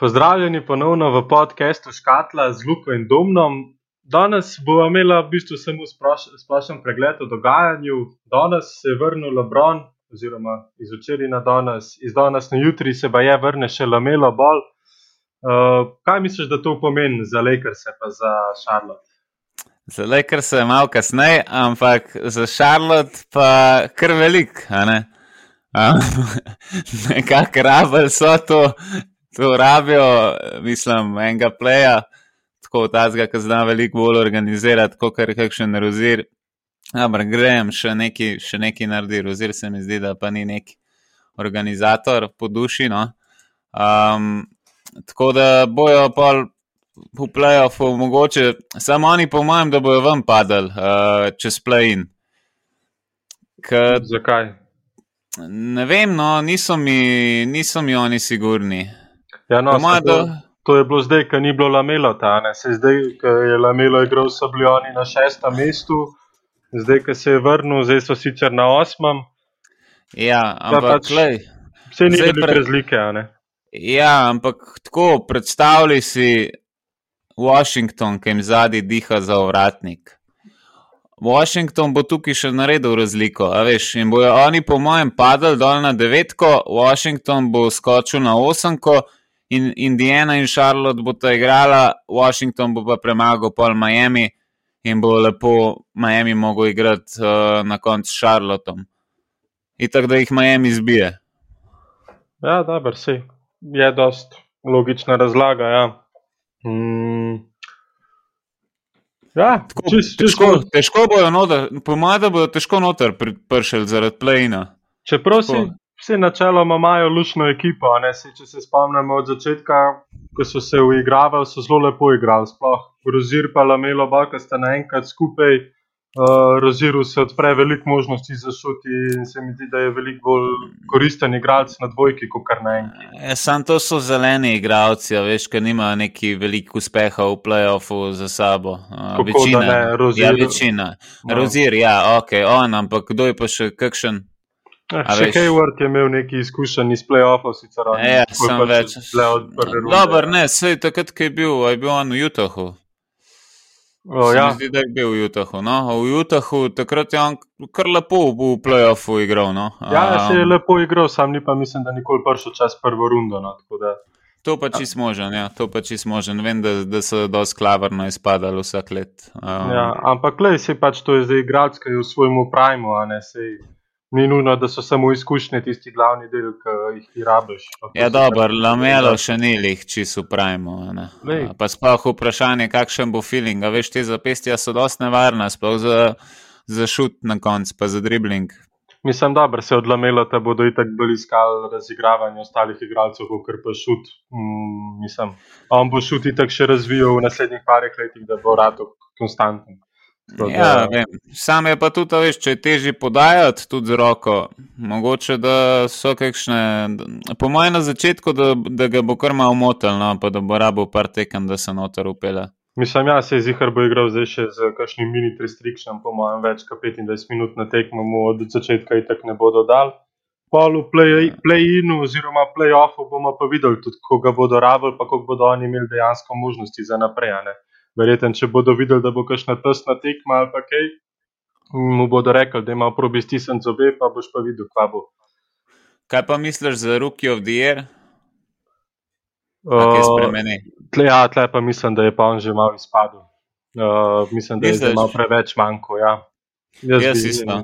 Pozdravljeni ponovno v podkastu Škatla z Luko in Domnom. Danes bomo imeli v bistvu samo splošen pregled o dogajanju. Danes se je vrnil Lebron, oziroma iz včeraj na danes, iz danes na jutri se pa je vrnil še Lamelo Ball. Uh, kaj misliš, da to pomeni za Lakers in za Charlotte? Za Lakers je malo kasneje, ampak za Charlotte pa kar velik. Um, Nekako rabili so to, to rabijo, mislim, enega pleja, tako tazga, ki zna veliko bolj organizirati, kot kar kakšen rozir. Ampak grem še neki, še neki naredi, rozir se mi zdi, da pa ni neki organizator po duši. No? Um, tako da bojo pa v playoffu mogoče, samo oni po mojem, da bojo ven padali uh, čez play-in. Zakaj? Ne vem, no, niso mi, niso mi oni sigurni. Ja, no, Pomaj, to, to je bilo zdaj, ker ni bilo lamelo ta, se zdaj, ker je lamelo igral, so bili oni na šestem mestu, zdaj, ker se je vrnil, zdaj so sicer na osmem. Ja, ampak pač, vse ni bilo pre... razlike. Ja, ampak tako predstavljaj si Washington, ki jim zadnji diha za ovratnik. Washington bo tukaj še naredil razliko. Veš, in bojo oni, po mojem, padali dol na devetko, Washington bo skočil na osemko, in Indiana in Charlotte bo ta igrala, Washington bo pa premagal pol Miami in bo lepo Miami mogel igrati uh, na koncu s Charlottom. In tako da jih Miami zbije. Ja, dobro, si. Je dost logična razlaga. Ja. Mm. Ja, tako, čist, težko, čist, težko bojo, noter, po mojem, da bodo težko noter prišli zaradi plejna. Čeprav si, Vsi načeloma imajo lušno ekipo. Se, če se spomnimo od začetka, ko so se uigravali, so zelo lepo igrali. Sploh Rozir pa Lamelo Baka sta naenkrat skupaj. Uh, Roziru se odpre veliko možnosti za šuti in se mi zdi, da je veliko bolj koristen igralec na dvojki, kot kar na enki. Ja, Sam to so zeleni igralci, veš, ker nimajo neki veliko uspeha v playoffu za sabo. Uh, večina, ne, Rozir, ja, večina. No. Rozir, ja, ok, on, ampak kdo je pa še kakšen? Eh, še Hayward je imel neki izkušenj iz playoffov, sicer ali ne. Ja, sem več. Dober, ne, sej takrat, ko je bil, je bil on v Utahu. O, ja. Zdi, da je bil v Utahu. No? V Utahu takrat je on kar lepo v playoffu igral. No? Ja, um, se je lepo igral, sam ni pa mislim, da nikoli prišel čas prvo rundo. No? To pa čist možen, ja, to pa čist možen. Vem, da, da so dosti klavrno izpadali vsak let. Um, ja, ampak, glej, se pač to je zdaj igralec, ki je v svojem primu, a ne sej ni nujno, da so samo izkušnje tisti glavni del, ki jih ti rabiš. Ja, dobro, lamelo še ni jih čisto pravimo. Pa sploh vprašanje, kakšen bo feeling. A veš, te zapestja so dosti nevarna, sploh za, za šut na koncu, pa za dribling. Mislim, da se od lamela ta bodo itak bolj iskali razigravanje ostalih igralcev, kot pa šut. Mm, mislim, on bo šut itak še razvijal v naslednjih parih letih, da bo rad konstanten. Ja, Sam je pa tudi, veš, če je težje podajati tudi z roko. Mogoče da so kakšne, po mojem, na začetku, da, da ga bo kar malo motil, no, pa da bo rabo par tekem, da se noter upele. Mislim, ja, se je zihar bo igral zdaj še z kakšnim mini restriction, po mojem, več kot 25 minut na tekmo mu od začetka in tako ne bodo dal. Pol v play-inu oziroma play-offu bomo pa videli tudi, koga bodo rabili, pa koliko bodo oni imeli dejansko možnosti za naprej verjetno, če bodo videli, da bo kakšna tesna tekma ali kaj, mu bodo rekli, da ima probi stisnjen zobe, pa boš pa videl, kva bo. Kaj pa misliš za Rookie of the Year? Uh, tle, ja, tle pa mislim, da je pa on že malo izpadel. Uh, mislim, da Misliš? je malo preveč manjko. Ja. Jaz Jaz isto.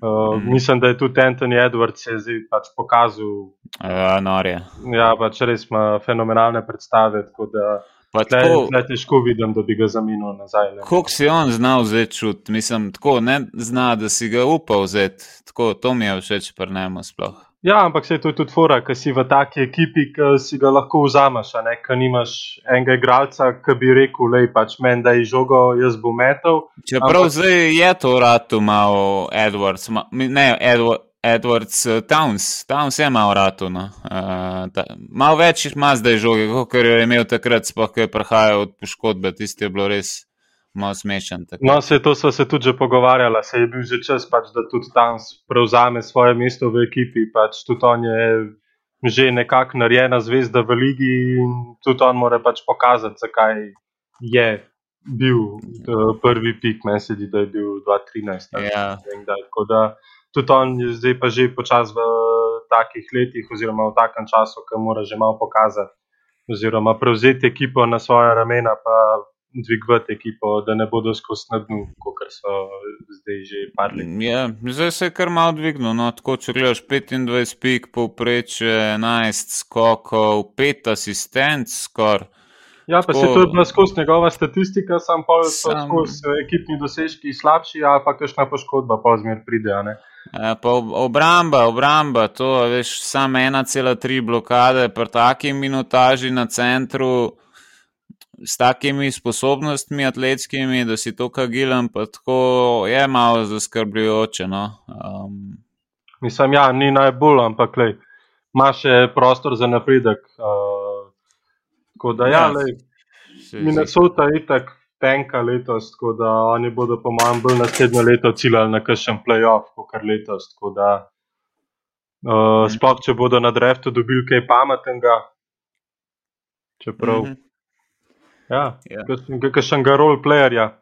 Uh, mm. Mislim, da je tudi Anthony Edwards se zdaj pač pokazal. Ja, norje. Ja, pač res ima fenomenalne predstave. Pa tle, tako, tle težko vidim, da bi ga zamenil nazaj. Kako si on znal vzeti čut, mislim, tako ne zna, da si ga upal vzeti. Tako, to mi je všeč, pa ne imamo sploh. Ja, ampak se je to tudi fora, ker si v taki ekipi, ki si ga lahko vzameš, ker nimaš enega igralca, ki bi rekel, lej pač meni, da je žogo, jaz bom metal. Čeprav ampak... zdaj je to rado malo Edwards, ma, ne Edwards. Edwards, uh, Towns, Towns je malo rado. No. Uh, malo več ima zdaj žoge, kot je imel takrat, spoh, ko je prihajal od poškodbe, tisti je bilo res malo smešen. No, se, to smo se tudi že pogovarjali, se je bil že čas, pač, da tudi Towns prevzame svoje mesto v ekipi. Pač, tudi on je že nekako narejena zvezda v ligi in tudi on mora pač pokazati, zakaj je bil uh, prvi pik, meni se zdi, da je bil 2013. Ja. Tako da tudi on je zdaj pa že počas v takih letih, oziroma v takem času, ki mora že malo pokazati, oziroma prevzeti ekipo na svoje ramena, pa dvigovati ekipo, da ne bodo skozi na dnu, kot so zdaj že padli. Ja, zdaj se je kar malo dvignil. No, tako, če gledaš 25 pik, povprečje 11 skokov, 5 asistent skoraj. Ja, pa Tako- se to je bila skozi njegova statistika, sam pa Sam- skozi eh, ekipni dosežki slabši, ali pa kakšna poškodba pozmer pride. Pa ob- obramba, obramba, to veš, samo 1,3 blokade, pri taki minutaži na centru, s takimi sposobnostmi atletskimi, da si to kagilam, pa tako je malo zaskrbljujoče. No? Um, Mislim, ja, ni najbolj, ampak lej, ima še prostor za napredek. Uh, tako da, ja, Ja, lej, se zdi- Minnesota je itak tenka letos, tako da oni bodo, po mojem, bolj naslednje leto ciljali na kakšen playoff, kot kar letos. Da, uh, sploh, če bodo na dreftu dobili kaj pametnega, čeprav, Mhm. ja, Ja. kakšen- kakšnega roleplayerja.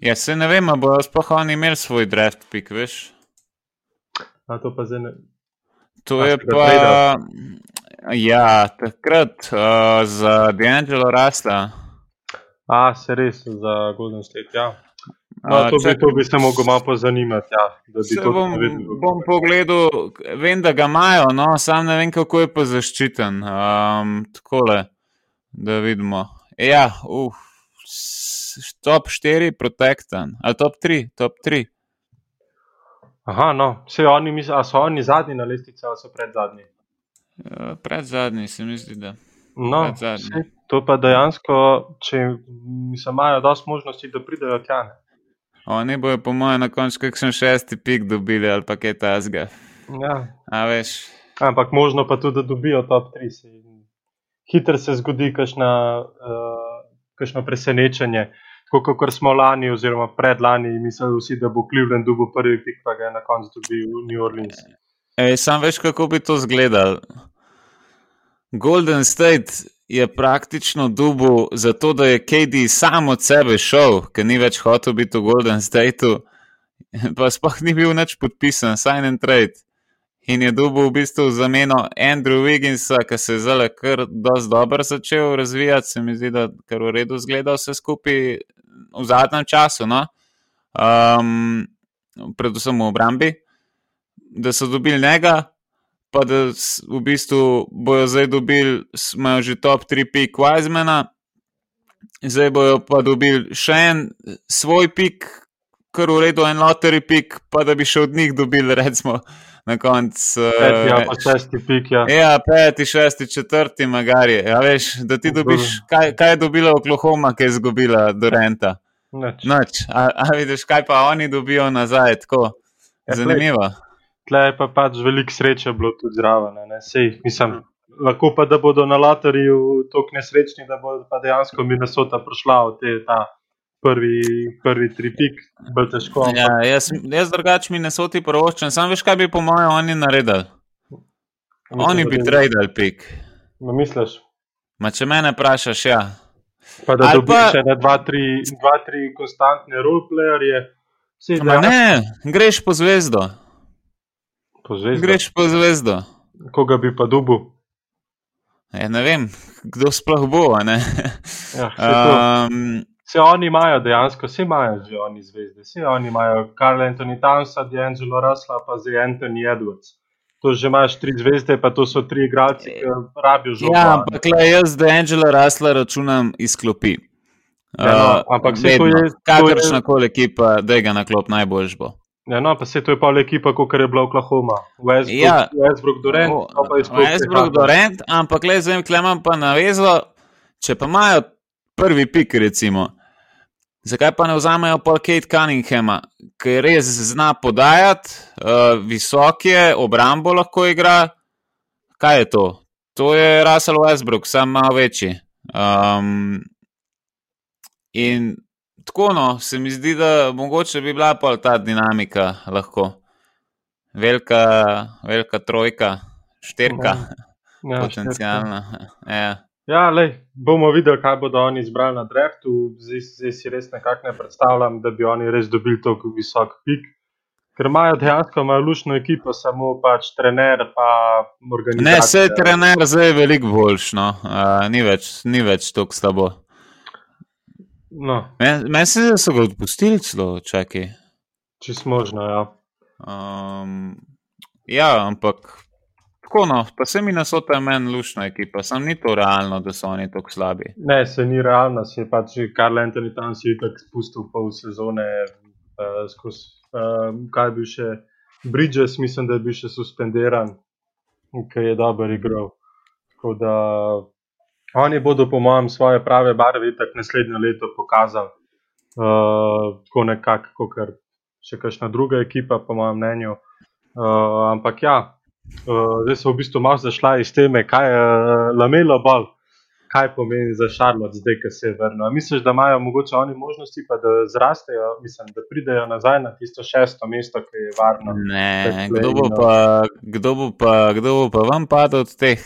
Ja, se ne vem, ali bodo sploh oni imeli svoj draft pik, veš. A to pa zdaj ne. To A je ga pa. tradali? Ja, takrat uh, za D'Angelo Rasla. A, se res za Golden State. Ja. No, to, bi, čakaj. to bi se mogel malo pozanimati. Ja, bi Se bom, bom pogledal, vem, da ga imajo, no, sam ne vem, kako je pa zaščiten. Um, takole, da vidimo. Ja, uf, s- top 4 protektan, ali top 3, top 3. Aha, no, vse oni, mis- a so oni zadnji na lestvici ali so pred zadnji? Uh, pred zadnji, se mi zdi, da. No, saj to pa dejansko, če mislim, imajo dosti možnosti, da pridejo tja. ne. Oni bojo, po mojem, na koncu kakšen šesti pik dobili ali pa kaj tasga. Ja. A veš, Ampak možno pa tudi, da dobijo top 3. Se, hitro se zgodi kakšna, uh, kakšno presenečenje. Tako kot smo lani, oziroma predlani, mislili vsi, da bo Cleveland dobil prvi pik, pa ga je na koncu dobil New Orleans. Ej, sam veš, kako bi to izgledalo. Golden State je praktično dubu zato, da je KD sam od sebe šel, ker ni več hotel biti v Golden Stateu, pa sploh ni bil več podpisan, sign and trade. In je dubu v bistvu zameno Andrew Wigginsa, ki se je zdaj kar dobro začel razvijati, se mi zdi, da kar v redu zgleda vse skupaj v zadnjem času, no? um, predvsem v obrambi da so dobili njega, pa da v bistvu bojo zdaj dobili, imajo že top 3 pik Wisemana, zdaj bojo pa dobili še en svoj pik, kar v redu, en lottery pik, pa da bi še od njih dobili, recimo, na koncu. Peti, ja, eh, pa šesti pik. Ja. Ja, peti, šesti, četrti, magari. Ja, veš, da ti dobiš, kaj, kaj je dobila Oklahoma, ki je izgubila Durenta. Nič. Noč, a, a vidiš, kaj pa oni dobijo nazaj, tako Ja, zanimivo. Tle je pa pač veliko sreče bilo tudi zraven. Sej, mislim, lahko pa da bodo na loteriju tako nesrečni, da bo pa dejansko Minnesota prišla v te, ta prvi, prvi tri pik, bolj težko. Ja, jaz, jaz drugače mi ne so ti prvoščen, sam veš, kaj bi po mojem oni naredili. Oni bi tradali pik. No, misliš? Ma če mene vprašaš, ja. Pa da Ali dobiš pa- še ne dva, tri, dva, tri konstantne roleplayerje. Ne, greš po zvezdo. Po zvezdo. Greš po zvezdo. Koga bi pa dubu? Ja, ne vem, kdo sploh bo. Ja, to. Um, Vse oni imajo dejansko, vse imajo že oni zvezde. Vse oni imajo Karl Anthony Townsa, D'Angelo Russla, pa zdaj Anthony Edwards. To že imaš tri zvezde, pa to so tri igralci, ki rabijo žogo. ja, a ne. ampak le, jaz da Angela Rasla računam iz klopi. Ja, no, ampak saj to vedno. je- to je- Kakršna koli ekipa, da ga na klop najboljš bo. Ja, no, pa se to je pa le ekipa, kot je bila Oklahoma. Westbrook, Ja. Westbrook Durant, O, to pa je sploh Westbrook Durant, ampak le zdaj klemam pa navezo, če pa imajo prvi pik, recimo, zakaj pa ne vzamejo pol Kate Cunninghama, ki res zna podajati, uh, visok je, obrambo lahko igra. Kaj je to? To je Russell Westbrook, sam malo večji. Um, in tako no, se mi zdi, da mogoče bi bila pa ta dinamika lahko. Velika, velika trojka, štirka. Ja, potencijalna. Ja. Ja, lej, bomo videli, kaj bodo oni izbrali na draftu. Zdaj, zdaj si res nekako ne predstavljam, da bi oni res dobili tako visok pik. Ker imajo dejansko imajo lušno ekipo, samo pač trener, pa organizacija. Ne, se je trener zdaj veliko boljš, no. uh, ni več, ni več tako slabo. No, Meni men se zdi, da so ga odpustili celo, čakaj. čisto možno, ja. Um, ja, ampak tako no, pa se mi nasota je meni lušna ekipa, sam ni to realno, da so oni tako slabi. Ne, se ni realno, se je pač Karl Anthony tam si je tako spustil pol sezone uh, skozi, uh, kaj bi še, Bridges, mislim, da je bil še suspendiran, ker je dober igral. Tako da oni bodo, po mojem, svoje prave barve tako naslednje leto pokazali, uh, tako nekako, kot še kakšna druga ekipa, po mojem mnenju. Uh, ampak ja, uh, zdaj so v bistvu malo zašla iz teme, kaj je uh, lamelo bol kaj pomeni za Šarlot, zdaj, ki se je vrnil. Misliš, da imajo mogoče oni možnosti, pa da zrastejo, mislim, da pridejo nazaj na tisto šesto mesto, ki je varno? Ne, kdo bo pa, kdo bo pa, kdo bo pa vam padel od teh?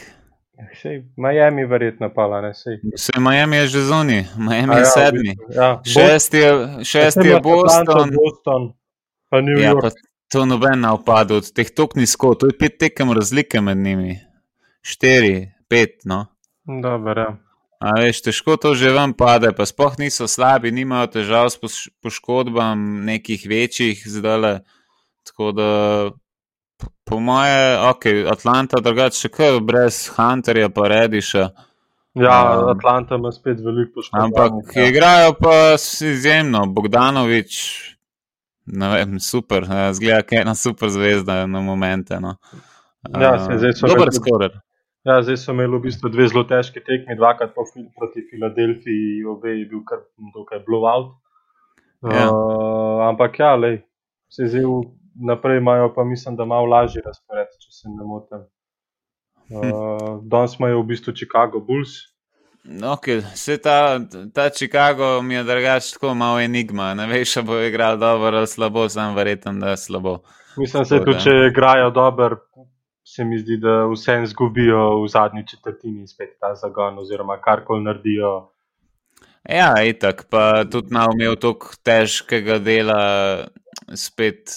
Sej, Miami verjetno pala, ne sej. Vse Miami je že zunaj, Miami A je ja, v sedmi. bistvu, Ja, Šesti je, šesti je Boston, Boston, pa New ja, York. pa to noben ne upada od teh tok nizko, to je pet tekem razlike med njimi. Štiri, pet, no. Dober, ja. A veš, težko to že vam pade, pa sploh niso slabi, nimajo težav s poš- poškodbami nekih večjih zdaj. Tako da, po- moje, ok, Atlanta drugače kar brez Hunterja pa Rediša, Ja, Um, Atlanta ima spet veliko poškodb. ampak ja. igrajo pa izjemno. Bogdanovič, ne vem, super, eh, zgleda, kot ena super zvezda na momente. No. Ja, saj zdaj so dober ga tudi- skorer. Ja, zdaj so imeli v bistvu dve zelo težke tekme, dvakrat Fil- proti Filadelfiji, obe je bil kar dokaj blowout. Ja. Uh, ampak ja, lej, se zdaj v- naprej imajo pa mislim, da malo lažji razpored, če se ne motim. Uh, Danes imajo v bistvu Chicago Bulls. Okay, se ta, ta Chicago mi je drugače tako malo enigma. Ne veš, če bo igral dobro ali slabo, sam verjetno, da je slabo. Mislim, Tako tudi da. če igrajo dobro, se mi zdi, da vse izgubijo v zadnji četrtini spet ta zagon, oziroma karkoli naredijo. Ja, itak, pa tudi na imel toliko težkega dela, spet,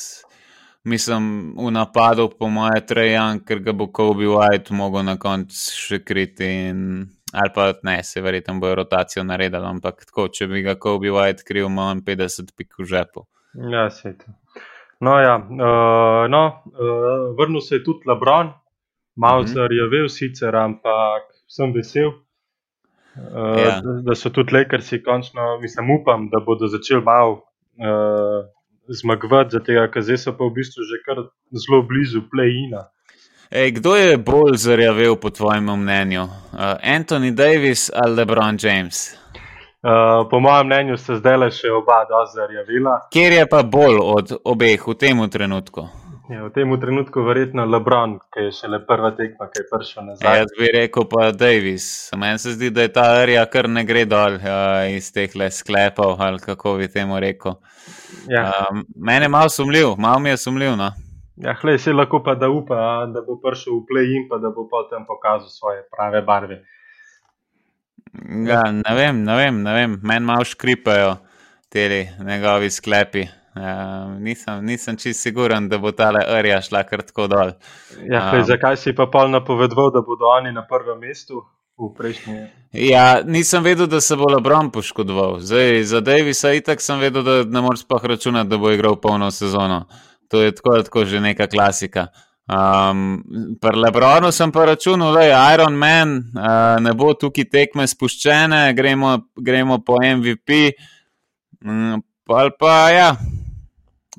mislim, v napadu, po moje, Trajan, ker ga bo Kobe White mogel na koncu še kriti. In, ali pa ne, se verjetno bojo rotacijo naredili, ampak tako, če bi ga Kobe White kril, ima on 50 pik v žepu. Ja, se je. No, ja, uh, no, uh, vrnil se je tudi Lebron, malo Mhm. zarjavel sicer, ampak sem vesel, uh, Ja. da, da so tudi Lakersi končno, mislim, upam, da bodo začeli malo uh, zmagovati, zato ker zdaj so pa v bistvu že kar zelo blizu play-ina. Ej, kdo je bolj zarjavel, po tvojem mnenju? Uh, Anthony Davis ali LeBron James? Uh, po mojem mnenju sta zdaj le še oba dosti zarjavela. Kjer je pa bolj od obeh v tem trenutku? Ja, v tem trenutku verjetno Lebron, ki je šele prva tekma, ki je prišel nazaj. jaz bi rekel pa Davis. Meni se zdi, da je ta arija kar ne gre dol uh, iz teh le sklepov, ali kako bi temu rekel. Ja, Um, Mene je malo sumljiv, malo mi je sumljiv. No? ja hlej, se lahko pa da upa, da bo prišel v play-in, pa da bo potem pokazal svoje prave barve. Ja, ne vem, ne vem, ne vem. meni malo škripajo ti njegovi sklepi. Uh, nisem, nisem čist siguren, da bo ta arija šla kar tako dol. Ja, hlej, Um. zakaj si pa pol napovedoval, da bodo oni na prvem mestu prejšnji? Ja, nisem vedel, da se bo Lebron poškodoval. Zdaj, za Davisa itak sem vedel, da ne moreš pa računati, da bo igral polno sezono. To je tako, tako že neka klasika. Um, Pri Lebronu sem pa računal, da je Iron Man, uh, ne bo tukaj tekme spuščene, gremo, gremo po MVP. Um, pa, pa ja,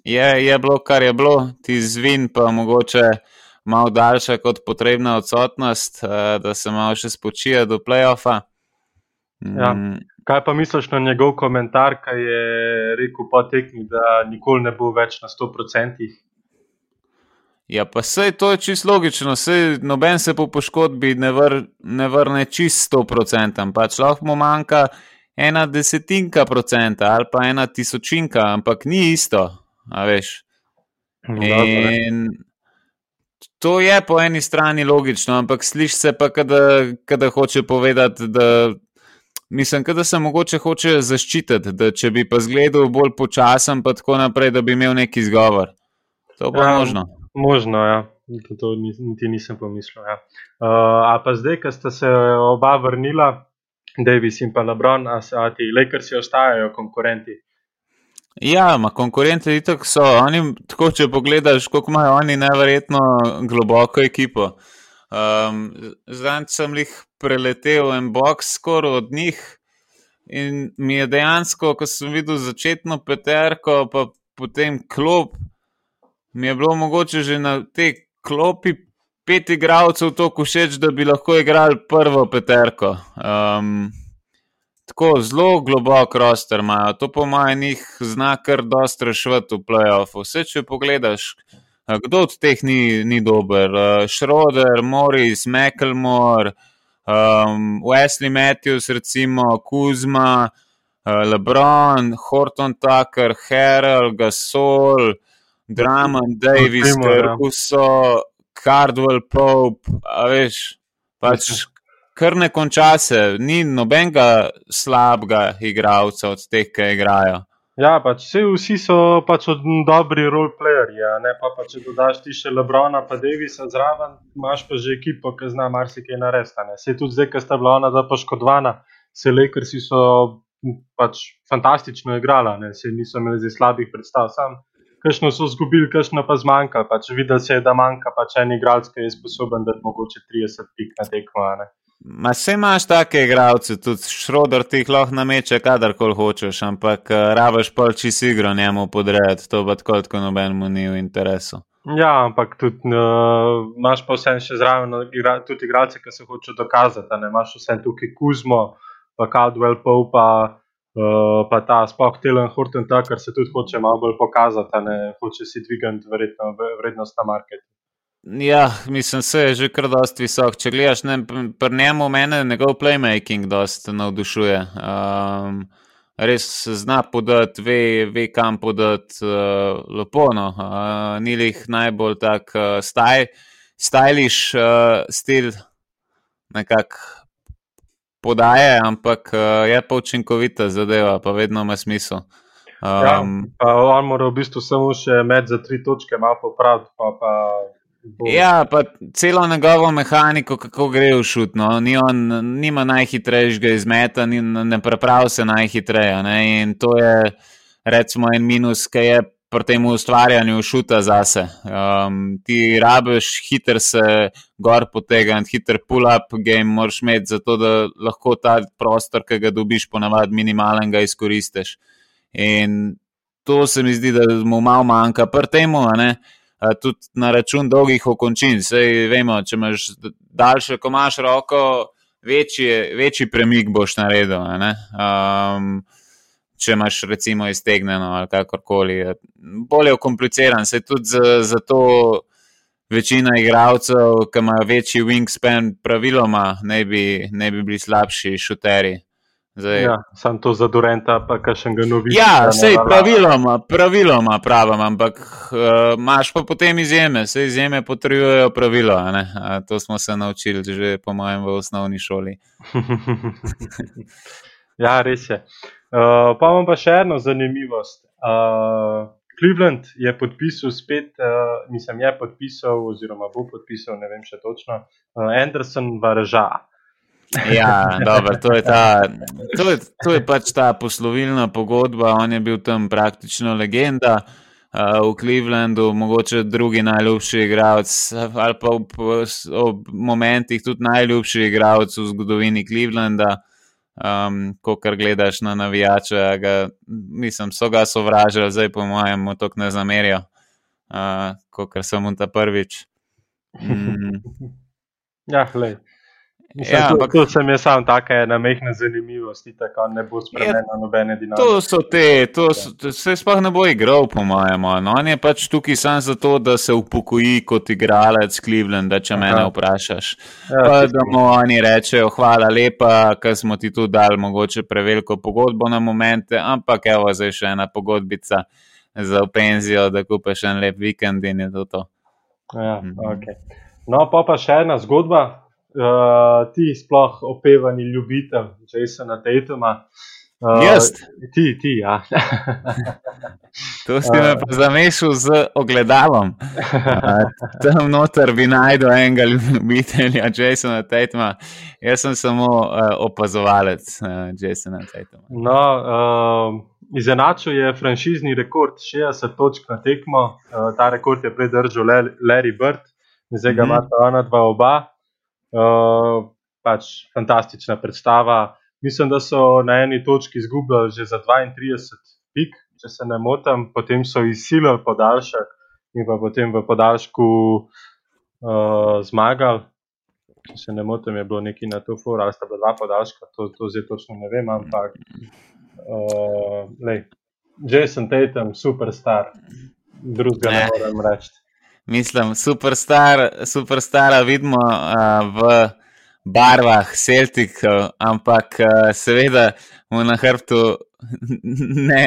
je, je bilo, kar je bilo, ti zvin pa mogoče malo daljša kot potrebna odsotnost, uh, da se malo še spočije do playoffa. Ja. Mm, Kaj pa misliš na njegov komentar, ki je rekel po tekmi, da nikoli ne bo več na 100%? Ja, pa sej to je čisto logično, sej noben se po poškodbi ne, vr, ne vrne čist 100%, pač lahko mu manjka ena desetinka procenta ali pa ena tisočinka, ampak ni isto, a veš. Dobro, ne. In To je po eni strani logično, ampak sliši se pa, da hoče povedati, da mislim, da se mogoče hoče zaščititi, da če bi pa zgledal bolj počasen, pa tako naprej, da bi imel neki izgovor. To pa ja, možno. Možno, ja. To niti nisem pomislil. Ja. Uh, a pa zdaj, ko sta se oba vrnila, Davis in pa Lebron, a, a ti Lakersi ostajajo konkurenti? Ja, ma konkurenti tako so. Oni, tako, če pogledaš, koliko imajo oni neverjetno globoko ekipo. Um, Zdaj sem jih preletel en box skoraj od njih in mi je dejansko, ko sem videl začetno peterko, pa potem klop, mi je bilo mogoče že na te klopi pet igralcev tako všeč, da bi lahko igrali prvo peterko. Um, tako zelo globok roster imajo, to po mojem njih zna kar dosta rešiti v playoffu. Vse, če pogledaš, kdo od teh ni, ni dober. Uh, Schroeder, Morris, McElmore, um, Wesley Matthews, recimo Kuzma, uh, LeBron, Horton Tucker, Harold, Gasol, Drummond, Davis, Caruso. Cardwell, Pope, a veš, pač kar ne konča se, ni nobenega slabega igralca od teh, ki igrajo. Ja, pač vsi so pač dobri roleplayerji. Ne pa, pa če dodaš ti še Lebrona, pa Davisa zraven, imaš pa že ekipo, ki zna marsikaj narediti. Se tudi zdaj, ko sta bila ona zapoškodvana, se Lakersi so pač fantastično igrali, se niso imeli zdaj slabih predstav. Sam kakšno so izgubili, kakšno pa zmanjka. Pač videl se je, da manjka pač en igralec, ki je sposoben, da je mogoče 30 pik na tekmo. Ma se imaš take igralce, tudi šroder ti jih lahko nameče, kadarkoli hočeš, ampak uh, rabaš pa če si igro njemu podrejati, to pa tako, kot nobenemu ni v interesu. Ja, ampak tudi uh, imaš pa vse še zraven, igra, tudi igralce, ki se hočejo dokazati. Ne imaš vse tukaj Kuzmo, pa Caldwell, pa. Uh, pa ta spoh Telen Horton, ta, kar se tudi hoče malo bolj pokazati, ne hoče si dvigati verjetno vrednost na marketu. Ja, mislim, se je že kar dosti visok. Če gledaš, ne, pri njemu mene njegov playmaking dosti navdušuje. Um, res zna podati, ve, ve kam podati uh, lepo. No. Uh, ni jih najbolj tak uh, stylish uh, stil, nekako podaje, ampak uh, je pa učinkovita zadeva, pa vedno ima smisel. Um, ja, on mora v bistvu samo še med za tri točke, malo popraviti. Pa, pa. Ja, pa celo njegovo mehaniko, kako gre v šut. No? Ni on, nima najhitrejšega izmeta, ni, ne prepravi se najhitreje. Ne? In to je, recimo, en minus, ki je pri tem ustvarjanju šuta zase. Um, ti rabiš hiter se gor potegniti, hiter pull-up game moraš imeti, zato da lahko ta prostor, ki ga dobiš, ponavadi minimalen, ga izkoristiš. In to se mi zdi, da mu malo manjka, pri tem, tudi na račun dolgih okončin. Sej vemo, če imaš daljše, ko imaš roko, večji, večji premik boš naredil če imaš recimo iztegnjeno ali kakorkoli. Bolje je kompliciran, se tudi zato večina igralcev, ki imajo večji wingspan, praviloma ne bi, ne bi bili slabši šuteri. Ja, sam to za Durenta, pa še ga novice. Ja, sej praviloma, praviloma pravim, ampak uh, imaš pa potem izjeme, se izjeme potrjujejo pravilo. To smo se naučili že po mojem v osnovni šoli. ja, res je. Uh, pa imam pa še eno zanimivost. Uh, Cleveland je podpisal spet, uh, mislim, je podpisal, oziroma bo podpisal, ne vem še točno, uh, Anderson Varža. Ja, dobro, to, je ta, to, je, to je pač ta poslovilna pogodba. On je bil tam praktično legenda uh, v Clevelandu, mogoče drugi najljubši igralec, ali pa v, v momentih tudi najljubši igralec v zgodovini Clevelanda um, ko kar gledaš na navijače, ga, mislim, so ga sovražili, zdaj po mojem, mu to ne zamerijo, uh, kot sem mu ta prvič. Mm. ja, gledaj. Mislim, ja, ampak to se mi je samo tako ena mehna zanimivost, tako ne bo spremenila ja, nobene dinamike. To so te, to, so, to se sploh ne bo igral, po mojem. No, on je pač tukaj samo zato, da se upokoji kot igralec Cleveland, da če Aha. mene vprašaš. Ja, pa, da mu oni rečejo, hvala lepa, ker smo ti tu dali mogoče preveliko pogodbo na momente, ampak evo zdaj še ena pogodbica za penzijo, da kupaš en lep vikend in je to to. Ja, okay. No, pa pa še ena zgodba. Uh, ti sploh opevani ljubitelj Jasona Tatuma. Uh, Jaz. Ti, ti, ja. to si me pa zamešal z ogledalom. Uh, tam noter bi najdel enega ljubitelja Jasona Tatuma. Jaz sem samo uh, opazovalec uh, Jasona Tatuma. No, uh, Izenačil je franšizni rekord 60 točk na tekmo, uh, ta rekord je predržal Larry Bird, zdaj ga mm -hmm. imata ona dva oba. Uh, pač fantastična predstava. Mislim, da so na eni točki izgubili že za 32 pik, če se ne motim, potem so izsilili podaljšek in pa potem v podaljšku uh, zmagali. Če se ne motim, je bilo nekaj na to foru, ali sta bila dva podaljška, to, to zdaj točno ne vem, ampak uh, Jason Tatum, superstar, drugega ne, ne morem reči mislim, superstar, superstara vidimo uh, v barvah Celticov, ampak uh, seveda mu na hrbtu ne,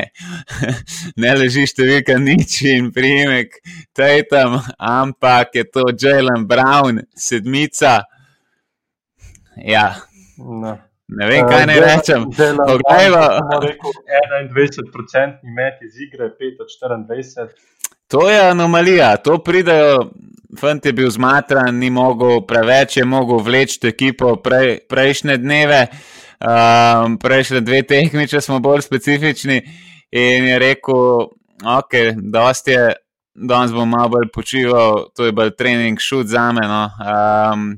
ne leži številka nič in primek Tatum, ampak je to Jalen Brown, sedmica. Ja. No. Ne vem, kaj naj rečem. Poglejmo. 21% met iz igre, 5 od 24. To je anomalija, to pridejo. Fant je bil zmatran, ni mogel preveč, je mogel vleči ekipo prej, prejšnje dneve, um, prejšnje dve tehnične, če smo bolj specifični. In je rekel, ok, dosti je, danes bom malo bolj počival, to je bolj trening šut za me. No. Um,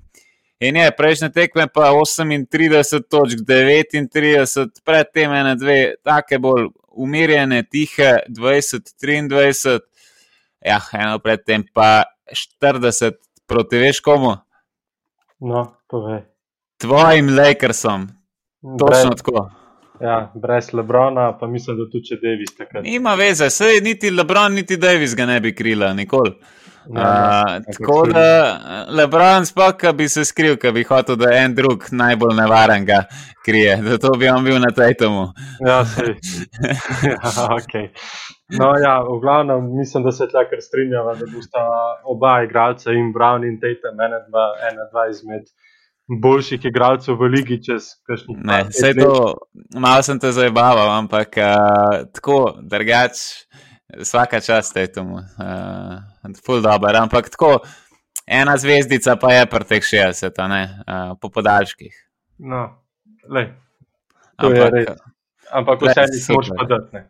in je prejšnje tekme pa 38 točk, 39, predtem ene dve, take bolj umirjene, tihe, 20, 23. Ja, eno predtem pa 40 proti veš komu. No, povej. Tvojim Lakersom. Točno brez, tako. Ja, brez Lebrona, pa mislim, da tudi če Davis takrat. Nima veze, sej niti Lebron, niti Davis ga ne bi krila, nikoli. Ja, uh, tako da Lebron spok, bi se skril, ki bi hotel, da en drug najbolj nevaren ga krije, da to bi on bil na tajtomu. Ja, sej. ja, okay. No, ja, v glavnem, mislim, da se tle kar strinjava, da bosta oba igralca in Brown in Tatum, ena dva, ena dva izmed boljših igralcev v ligi čez kakšnih. Ne, vse to, malo sem te zabaval, ampak uh, tako, drugač, vsaka čast Tatumu, uh, full dobro, ampak tako, ena zvezdica pa je pri teh 60, ne, uh, po podaljških. No, le. Ampak, ampak vse ni smoč podati.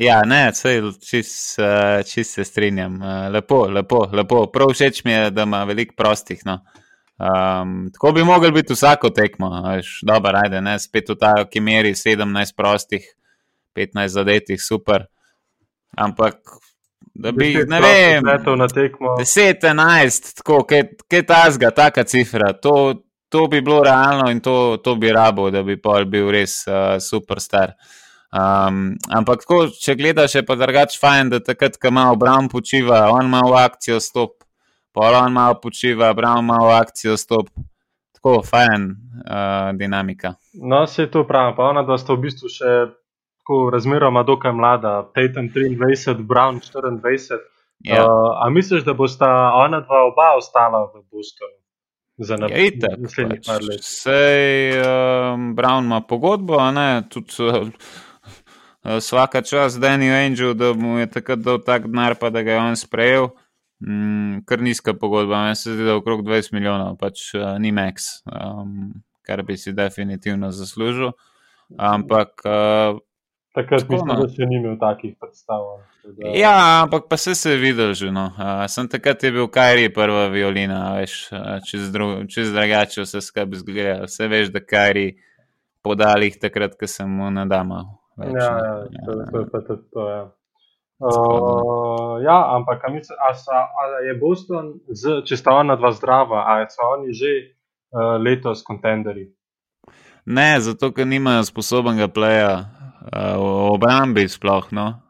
Ja, ne, čist uh, čist se strinjam. Uh, lepo, lepo, lepo. Prav všeč mi je, da ima veliko prostih. No. Um, tako bi lahko biti vsako tekmo, veš, dobro, ajde, ne, spet v ta, ki meri 17 prostih, 15 zadetih, super. Ampak, da bi, ne vem, 10, 11, tako, kaj ta zga, taka cifra, to, to bi bilo realno in to, to bi rabo, da bi pol bil res uh, superstar. Um, ampak, tako, če gledaš, je pa drugač fajn, da takrat, ko ima obram počiva, on ima v akcijo stop, pol on malo počiva, ima v akcijo stop. Tako fajn uh, dinamika. No, se to pravi, pa ona, da sta v bistvu še tako razmeroma dokaj mlada, Peyton 23, Brown 24. Ja. Uh, a misliš, da bosta ona dva oba ostala v Bostonu? Za naprej, ja, naslednjih pač, par let. Sej, um, Brown ima pogodbo, a ne, tudi. Uh, vsaka čas Danny Angel, da mu je takrat dal tak denar, pa da ga je on sprejel. Mm, kar nizka pogodba, meni se zdi, da je okrog 20 milijonov, pač uh, ni max, um, kar bi si definitivno zaslužil. Ampak. Uh, Takrat mislim, no. da še ni imel takih predstav. Da... Ja, ampak pa se je videl že. No. Uh, sem takrat je bil Kajri prva violina, veš, uh, čez, čez drugače vse skupaj zgleda. Vse veš, da Kajri podalih takrat, ko sem mu nadamal. Več, ja, ja, ja, to, to je pa tudi to. Ja. Uh, ja, ampak misli, a sa, a je Boston, z, če sta ona dva zdrava, ali so oni že uh, letos kontenderi? Ne, zato ker nimajo sposobnega pleja uh, v obrambi, sploh. No.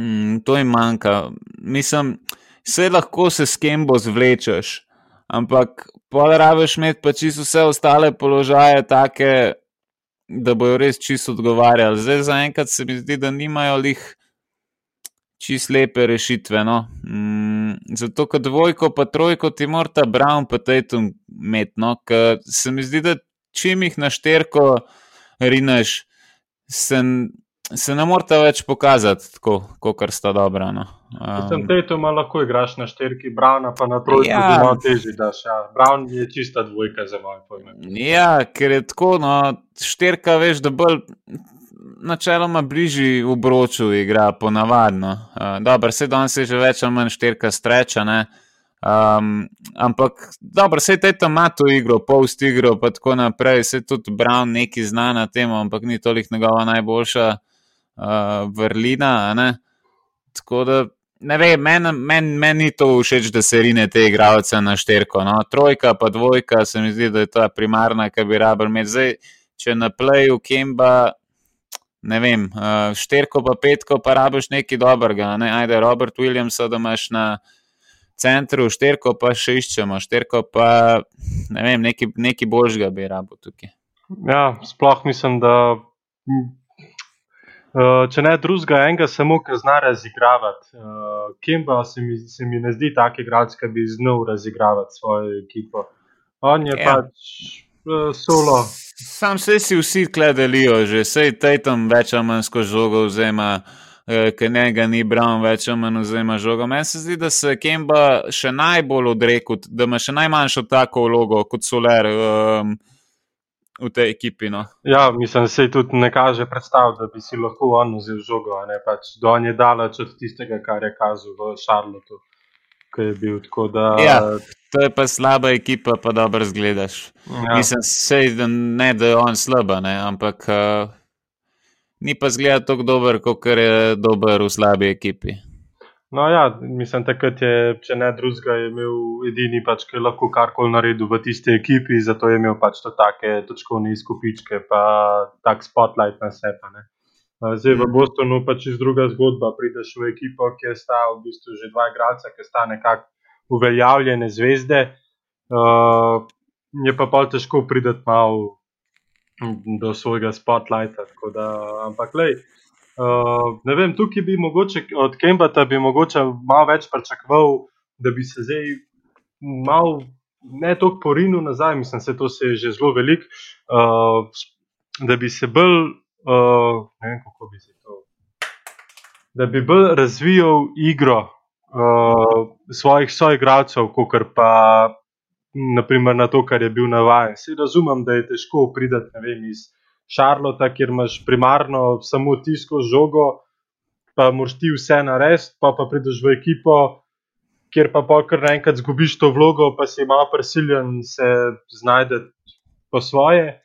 Mm, to jim manjka. Mislim, vse lahko se s kim bo zvlečeš, ampak pol rabiš imeti pa čisto vse ostale položaje, take da bojo res čisto odgovarjali. Zdaj, zaenkrat se mi zdi, da nimajo lih čist lepe rešitve. No. Mm, zato, ker dvojko, pa trojko ti morata Brown, pa Tatum imeti. No, se mi zdi, da čim jih na šterko rineš, se, se ne morata več pokazati tako, kot sta dobra. No. Um, Sem Tatum, lahko igraš na šterki, Brown pa na trojki, ja. zelo teži. Daš, ja. Brown je čista dvojka za moje pojme. Ja, ker je tako, no, šterka veš, da bolj načeloma bližji v broču igra, ponavadno. Uh, dobro, se danes je že več ali manj štirka streča, ne. Um, ampak, dobro, se je tam ima to igro, post igro, pa tako naprej, se tudi Brown neki zna na tem, ampak ni toliko njegova najboljša uh, vrlina. Ne? Tako da, ne vem, meni men, men ni to všeč, da se rine te igralce na šterko. No? Trojka, pa dvojka, se mi zdi, da je ta primarna, ki bi rabljal imeti. Zdaj, če na playu Kemba ne vem, uh, šterko pa petko, pa rabiš nekaj dobrega. Ne? Ajde, Robert Williams, da imaš na centru, šterko pa še iščemo, šterko pa ne vem, nekaj, nekaj božjega bi rabo tukaj. Ja, sploh mislim, da. Uh, če ne drugega, enega samo, ki zna razigravati. Uh, Kemba se mi, se mi ne zdi tak igralec, ki bi znal razigravati svojo ekipo. On je ja. pač solo. Sam se si vsi kledelijo, že sej tej tam več ali manj skozi žogo vzema, uh, ker njega ni Brown več ali manj vzema žogo. Meni se zdi, da se Kemba še najbolj odrekel, da ima še najmanjšo tako vlogo kot Soler. Um, V tej ekipi. No. Ja, mislim, se tudi ne kaže predstavljati, da bi si lahko on vzel žogo. Pač, do on je daleč od tistega, kar je kazal v Šarlotu, ki je bil. Da, ja, to je pa slaba ekipa, pa dobro zgledaš. Ja. Mislim, sej, da ne da je on slaba, ne? ampak uh, ni pa zgleda tako dober, kot je dober v slabi ekipi. No, ja, mislim, takrat je, če ne drugega, imel edini, pač, ki je lahko karkoli naredil v tisti ekipi, zato je imel pač to take točkovne izkupičke, pa tak spotlight na sebe. Zdaj v mhm. Bostonu pač iz druga zgodba, prideš v ekipo, ki je sta v bistvu že dva igralca, ki sta nekako uveljavljene zvezde, uh, je pa pa težko priti malo do svojega spotlighta. Da, ampak, lej, uh, ne vem, tukaj bi mogoče od Kembata bi mogoče malo več pričakoval, da bi se zdaj malo ne toliko porinil nazaj, mislim, da to se je že zelo velik, uh, da bi se bolj, uh, ne vem, kako bi se to. Da bi bolj razvijal igro, uh, svojih soigralcev, kot pa naprimer, na to, kar je bil navaden. Si razumem, da je težko priti iz Šarlota, kjer imaš primarno samo tisko žogo, pa moraš ti vse narediti, pa pa prideš v ekipo. Ker pa kar naenkrat zgubiš to vlogo, pa si malo prisiljen se znajti po svoje.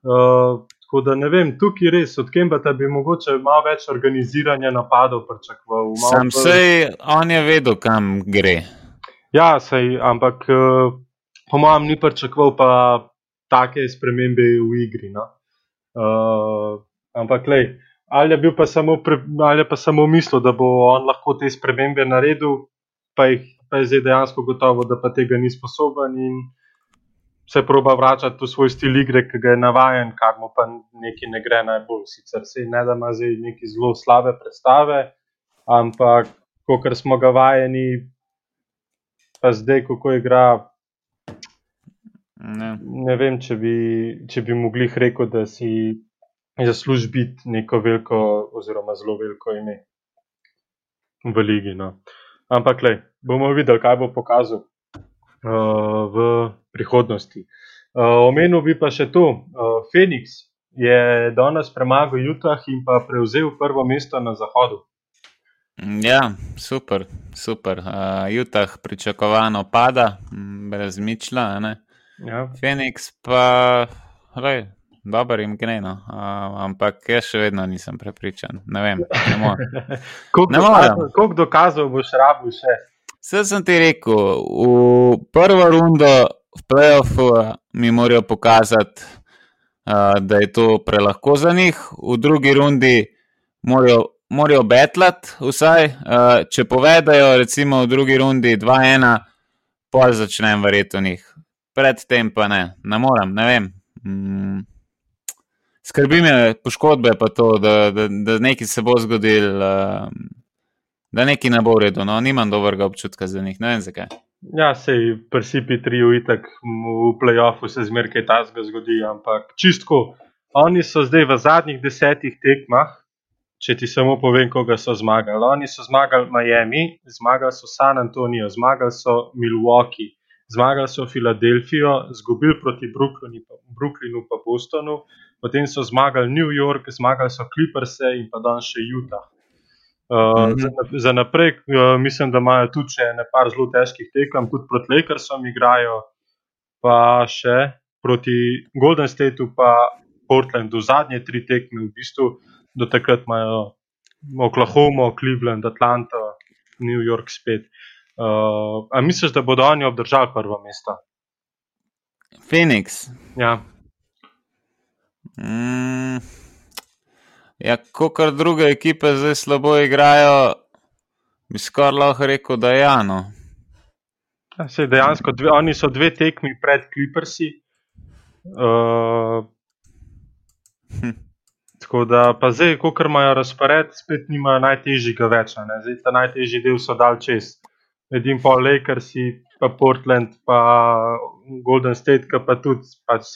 Uh, Tako da ne vem, tukaj res, od Kembata bi mogoče malo več organiziranja napadov pričakoval. Sam se, on je vedel, kam gre. Ja, sej, ampak eh, po mojem ni pričakoval pa take spremembe v igri. No? Uh, ampak, lej, ali je bil pa samo, pre, ali je pa samo mislil, da bo on lahko te spremembe naredil, pa, jih, pa je zdaj dejansko gotovo, da pa tega ni sposoben. In, se proba vračati v svoj stil igre, ki ga je navaden, kar mu pa nekaj ne gre najbolj. Sicer se ne da ima zdaj neki zelo slabe predstave, ampak kot smo ga vajeni, pa zdaj, kako igra. Ne. ne vem, če bi, če bi mogli reči, da si zasluži biti neko veliko, oziroma zelo veliko ime v Ligi. No. Ampak, le, bomo videli, kaj bo pokazal v prihodnosti. Uh, omenil bi pa še to, Phoenix je danes premagal Utah in pa prevzel prvo mesto na zahodu. Ja, super, super. Uh, Utah pričakovano pada, brez mičla. Ja. Phoenix pa, rej, dobro jim gre, no. uh, ampak jaz še vedno nisem prepričan. Ne vem, ne morem. Koliko dokazov boš rabil še? Vse sem ti rekel, v prvo rundo v playoffu mi morajo pokazati, uh, da je to prelahko za njih, v drugi rundi morajo, morajo betlati, vsaj uh, če povedajo, recimo v drugi rundi 2-1, pol začnem verjeti v njih. Predtem pa ne, ne morem, ne vem. Mm. Skrbi me poškodbe, pa to, da, da, da nekaj se bo zgodil. Uh, da neki ne bo v redu. No, nimam dobrega občutka za njih, ne vem zakaj. Ja, sej pri CP3-ju itak v playoffu se zmeraj ta zgodi, ampak čistko, oni so zdaj v zadnjih desetih tekmah, če ti samo povem, koga so zmagali. Oni so zmagali Miami, zmagali so San Antonijo, zmagali so Milwaukee, zmagali so Filadelfijo, izgubili proti Brooklynu, Brooklynu pa Bostonu, potem so zmagali New York, zmagali so Clippers in pa danes še Utah. Uh, mm -hmm. Za naprej, uh, mislim, da imajo tudi še nekaj zelo težkih tekem, tudi proti Lakersom igrajo, pa še proti Golden Stateu, pa Portlandu, zadnje tri tekme, v bistvu do takrat imajo Oklahoma, Cleveland, Atlanta, New York spet. Uh, a misliš, da bodo oni obdržali prvo mesto? Phoenix. Ja. Mm. Ja, ko kar druge ekipe zdaj slabo igrajo, bi skoraj lahko rekel, da je Jano. Ja, sej dejansko, dve, oni so dve tekmi pred Clippersi. Uh, hm. Tako da, pa zdaj, ko imajo razpored, spet nimajo najtežjega več. Zdaj, ta najtežji del so dal čez. Edim pa Lakers, pa Portland, pa Golden State, pa tudi, pač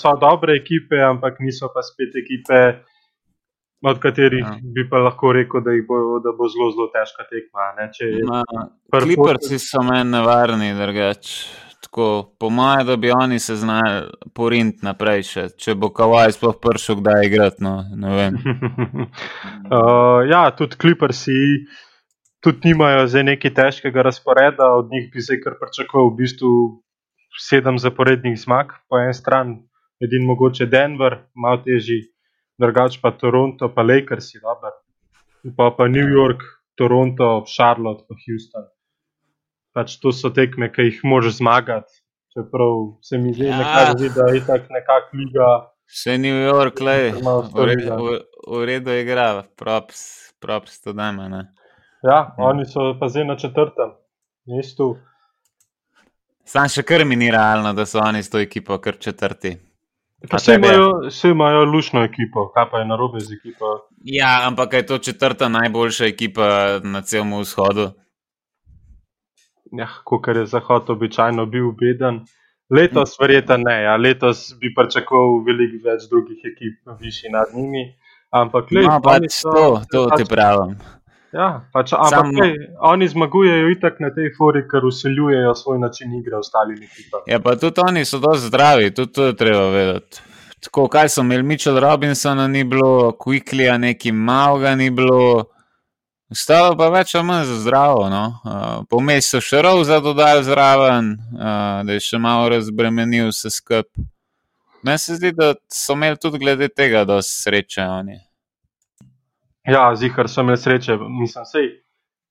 so dobre ekipe, ampak niso pa spet ekipe, od katerih ja. bi pa lahko rekel, da, bo, da bo zelo, zelo težka tekma. Kliprci so meni nevarni, drugač. Tako, po mojem, da bi oni se znali porint naprej, še. če bo Kawaii sploh prišel, kdaj igrati. No, uh, ja, tudi Kliprci tudi nimajo zdaj nekaj težkega razporeda, od njih bi se kar pričakoval v bistvu sedem zaporednih zmag, po eni strani, edin mogoče Denver, malo težji drugač pa Toronto, pa Lakers, dober. pa pa New York, Toronto, Charlotte, pa Houston. Pač to so tekme, ki jih moraš zmagati. Čeprav se mi zdi, ja. zdi da je tako nekakšna liga. Še New York, le v redu igra, props, props to dajmo. Ja, hmm. oni so pa zdaj na četrtem mestu. Sam še kar mi ni realno, da so oni s to ekipo kar četrti. Vse imajo, imajo lušno ekipo, kaj pa je na robe z ekipo. Ja, ampak je to četrta najboljša ekipa na celem vzhodu. Ja, kot je Zahod običajno bil beden. Letos, verjetno ne, ja. letos bi pričakoval veliko več drugih ekip, višji nad njimi. Ampak, le, no, pač so, to, to pač, ti pravim. Ja, pač, ampak Sam... kaj, oni zmagujejo itak na tej fori, ker usiljujejo svoj način igre ostalim ekipam. Ja, pa tudi oni so dosti zdravi, tudi to je treba vedeti. Tako, kaj so imeli, Mitchell Robinsona ni bilo, Quicklija neki malega ni bilo, ostalo pa več ali manj za zdravo. No? Uh, Pomej so še rov za dodaj zraven, uh, da je še malo razbremenil vse skup. Meni se zdi, da so imeli tudi glede tega dosti sreče oni. Ja, zihar sem imel sreče, nisem sej.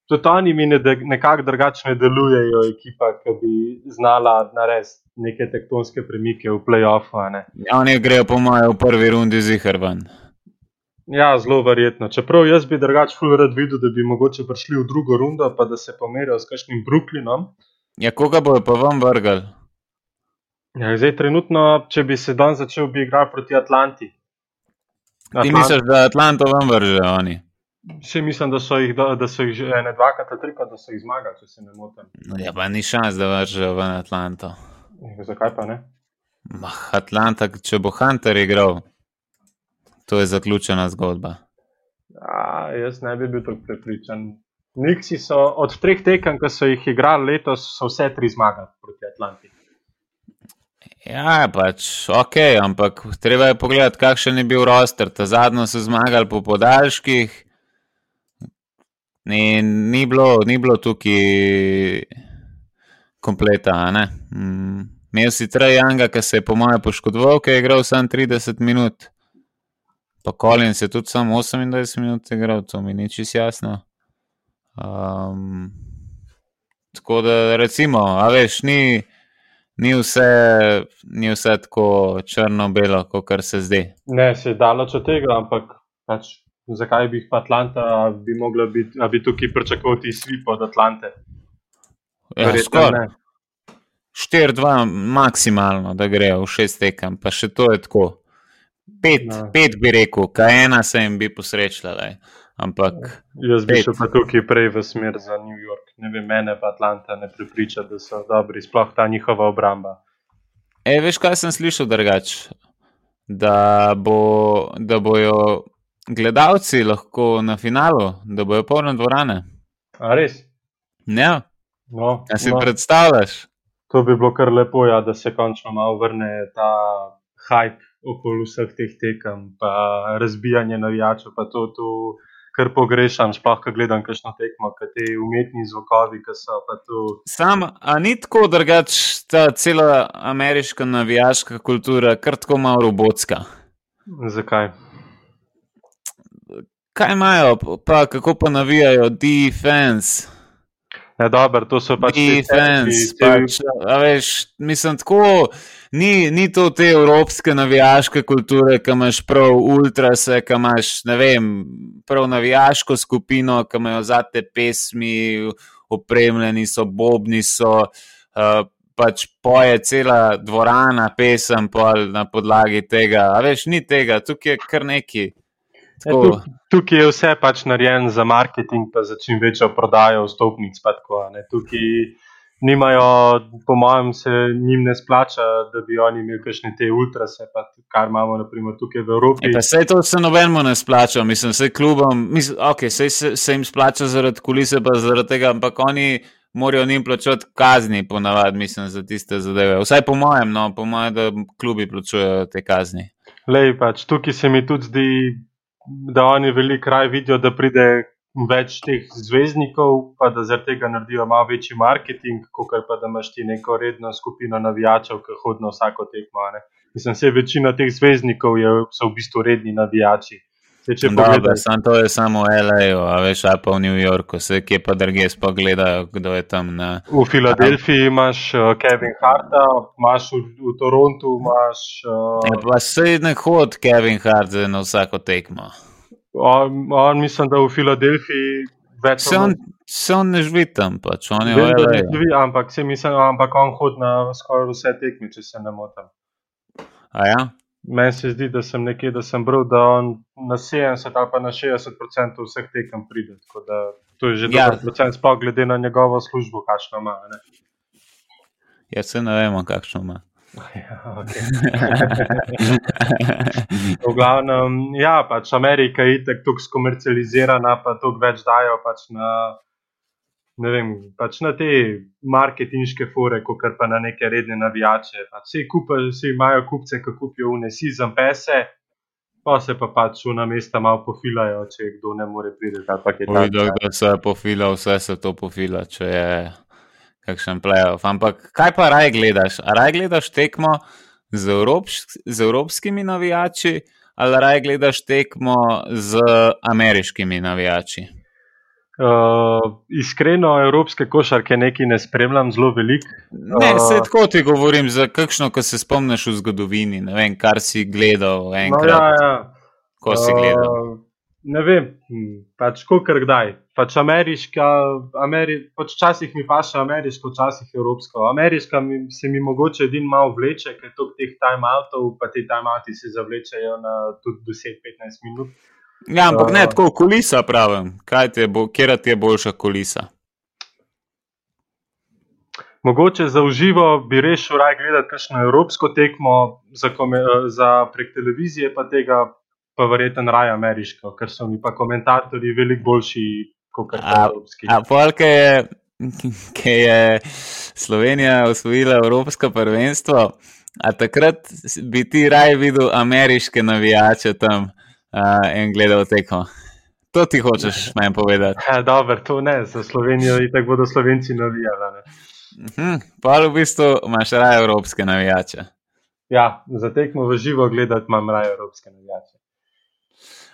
Tudi oni mi ne, nekako drugače delujejo, ekipa, ki bi znala narediti neke tektonske premike v playoffu. Ja, oni grejo, po mojem, v prvi rundi zihar ven. Ja, zelo verjetno. Čeprav jaz bi drugače ful rad videl, da bi mogoče prišli v drugo rundo, pa da se pomerijo s kakšnim Brooklynom. Ja, koga bojo pa vam vrgal? Ja, zdaj, trenutno, če bi se dan začel, bi igral proti Atlanti. Atlant... Ti misliš, da Atlanto vam vrže oni? Vsi mislim, da so jih, da, da so jih že ne dvakrat, trikrat, da so jih zmagali, če se ne motim. No, ja, pa ni šans, da vržejo v Atlanto. Ja, zakaj pa ne? Mah, Atlanta, če bo Hunter igral, to je zaključena zgodba. Ja, jaz ne bi bil tako prepričan. Niksi so od treh tekem, ki so jih igrali letos, so vse tri zmagali proti Atlanti. Ja, pač ok, ampak treba je pogledati, kakšen je bil roster. Ta zadnjo so zmagali po podaljških. Ni, ni, bilo, ni bilo tukaj kompleta. Mm. Imel si Trajanga, ki se je po mojem poškodoval, ki je igral samo 30 minut. Pa Kolin se je tudi samo 28 minut igral, to mi ni čisto jasno. Um, tako da, recimo, a veš, ni ni vse, ni vse tako črno-belo, kot se zdi. Ne, se je daleč od tega, ampak pač, zakaj bi jih pa Atlanta, bi mogla biti, da bi tukaj pričakovati svip od Atlante? Ja, skoraj. 4-2 maksimalno, da grejo v šest tekem, pa še to je tako. Pet, no. pet bi rekel, kaj ena se jim bi posrečila. Ampak Jaz bi šel pa tukaj prej v smer za New York. Ne vem, mene pa Atlanta ne pripriča, da so dobri, sploh ta njihova obramba. E, veš, kaj sem slišal drugače? Da, bo, da bojo gledalci lahko na finalu, da bojo polne dvorane. A res? Ne, No, a si no, predstavljaš? to bi bilo kar lepo, ja, da se končno malo vrne ta hype okoli vseh teh tekem, pa razbijanje navijačev, pa to, to kar pogrešam, sploh ko gledam kakšno tekmo, kaj te umetni zvokovi, ki so pa tu. Sam, a ni tako drugač ta cela ameriška navijaška kultura, kar tako malo robotska. Zakaj? Kaj imajo, pa kako pa navijajo, defense. Ne, dobro, to so pač te Defense, tebi- te- pač, veš, mislim, tako, ni, ni to te evropske navijaške kulture, ki imaš prav ultrase, ki imaš, ne vem, prav navijaško skupino, ki imajo zate pesmi, opremljeni so, bobni so, uh, pač poje cela dvorana pesem pol na podlagi tega. A veš, ni tega, tukaj je kar neki. Ja, tuk- Tukaj je vse pač narejeno za marketing, pa za čim večjo prodajo vstopnic. Tako, a ne. Tukaj nimajo, po mojem, se njim ne splača, da bi oni imeli kakšne te ultrase, pa kar imamo naprimer, tukaj v Evropi. E, pa sej to se nobenemu ne splača, mislim, se klubom, mislim, ok, sej se, se jim splača zaradi kulise, pa zaradi tega, ampak oni morajo njim plačati kazni, ponavadi, mislim, za tiste zadeve. Vsaj po mojem, no, po mojem, da klubi plačujejo te kazni. Lej, pač, tukaj se mi tudi zdi, da oni veliko raj vidijo, da pride več teh zvezdnikov, pa da zaradi tega naredijo malo večji marketing, kot pa da imaš ti neko redno skupino navijačev, ki hodi na vsako tekmo. ne. Mislim, da večina teh zvezdnikov je, so v bistvu redni navijači. Dobro, pogledaš, sam to je samo v LA, a veš, a pa v New Yorku, se kje pa drugje spogledajo, kdo je tam na. v Filadelfiji imaš uh, Kevin Harta, imaš v, v Torontu, imaš. Uh, pa sej ne hod Kevin Hart na vsako tekmo. on, on, mislim, da v Filadelfiji več Se on, se on ne živi tam, pač on je v Vem, da LA. ne živi, ampak se mislim, ampak on hodi na skoraj vse tekme, če se ne motim. A ja? Meni se zdi, da sem nekje, da sem bral, da on na 70 ali pa na 60% vseh tekem pride. Tako da to je že Ja. dober procent, sploh glede na njegovo službo, kakšno ima. Ne? Ja, se ne vemo, kakšno ima. Ja, okay. V glavnem, ja, pač Amerika je tako skomercializirana, pa toliko več dajo pač na, ne vem, pač na te marketinške fore, kot pa na neke redne navijače. Pač vsi, kupa, vsi imajo kupce, ki kupijo unesi za pese, pa se pa pač v na mesta malo pofilajo, če kdo ne more priti. ali pa kaj Videl, takega. da se pofila, vse se to pofila, če je kakšen playoff. Ampak kaj pa raj gledaš? A raj gledaš tekmo z, evropš, z evropskimi navijači ali raj gledaš tekmo z ameriškimi navijači? Uh, iskreno, evropske košarke nekaj ne spremljam zelo veliko. Ne, A. se tako ti govorim, za kakšno, ko se spomniš v zgodovini, ne vem, kar si gledal No, enkrat, ja, ja. ko si gledal. Uh, ne vem, hm, pač kar kdaj. Pač ameriška, Ameri, pač včasih mi paše ameriško, včasih evropsko. Ameriška mi, se mi mogoče edin malo vleče, ker to teh time-outov, pa ti time-outi se zavlečejo na tudi 10-15 minut. Ja, ampak ne A. tako kulisa, pravim. Ti bo, kera ti je boljša kulisa? Mogoče za uživo bi rešil raj gledati kakšno evropsko tekmo za, kome, za prek televizije, pa tega pa verjeten raj ameriško, ker so mi pa komentatorji veliko boljši kot A- evropski. A polka je, ki je Slovenija osvojila Evropsko prvenstvo, a takrat bi ti raje videl ameriške navijače tam uh, in gledal tekmo. To ti hočeš meni povedati. Ja, dobro, to ne, za Slovenijo in tako bodo Slovenci navijali. ne. Hm, pa v bistvu imaš raje evropske navijače. Ja, za tekmo v živo gledati imam raje evropske navijače.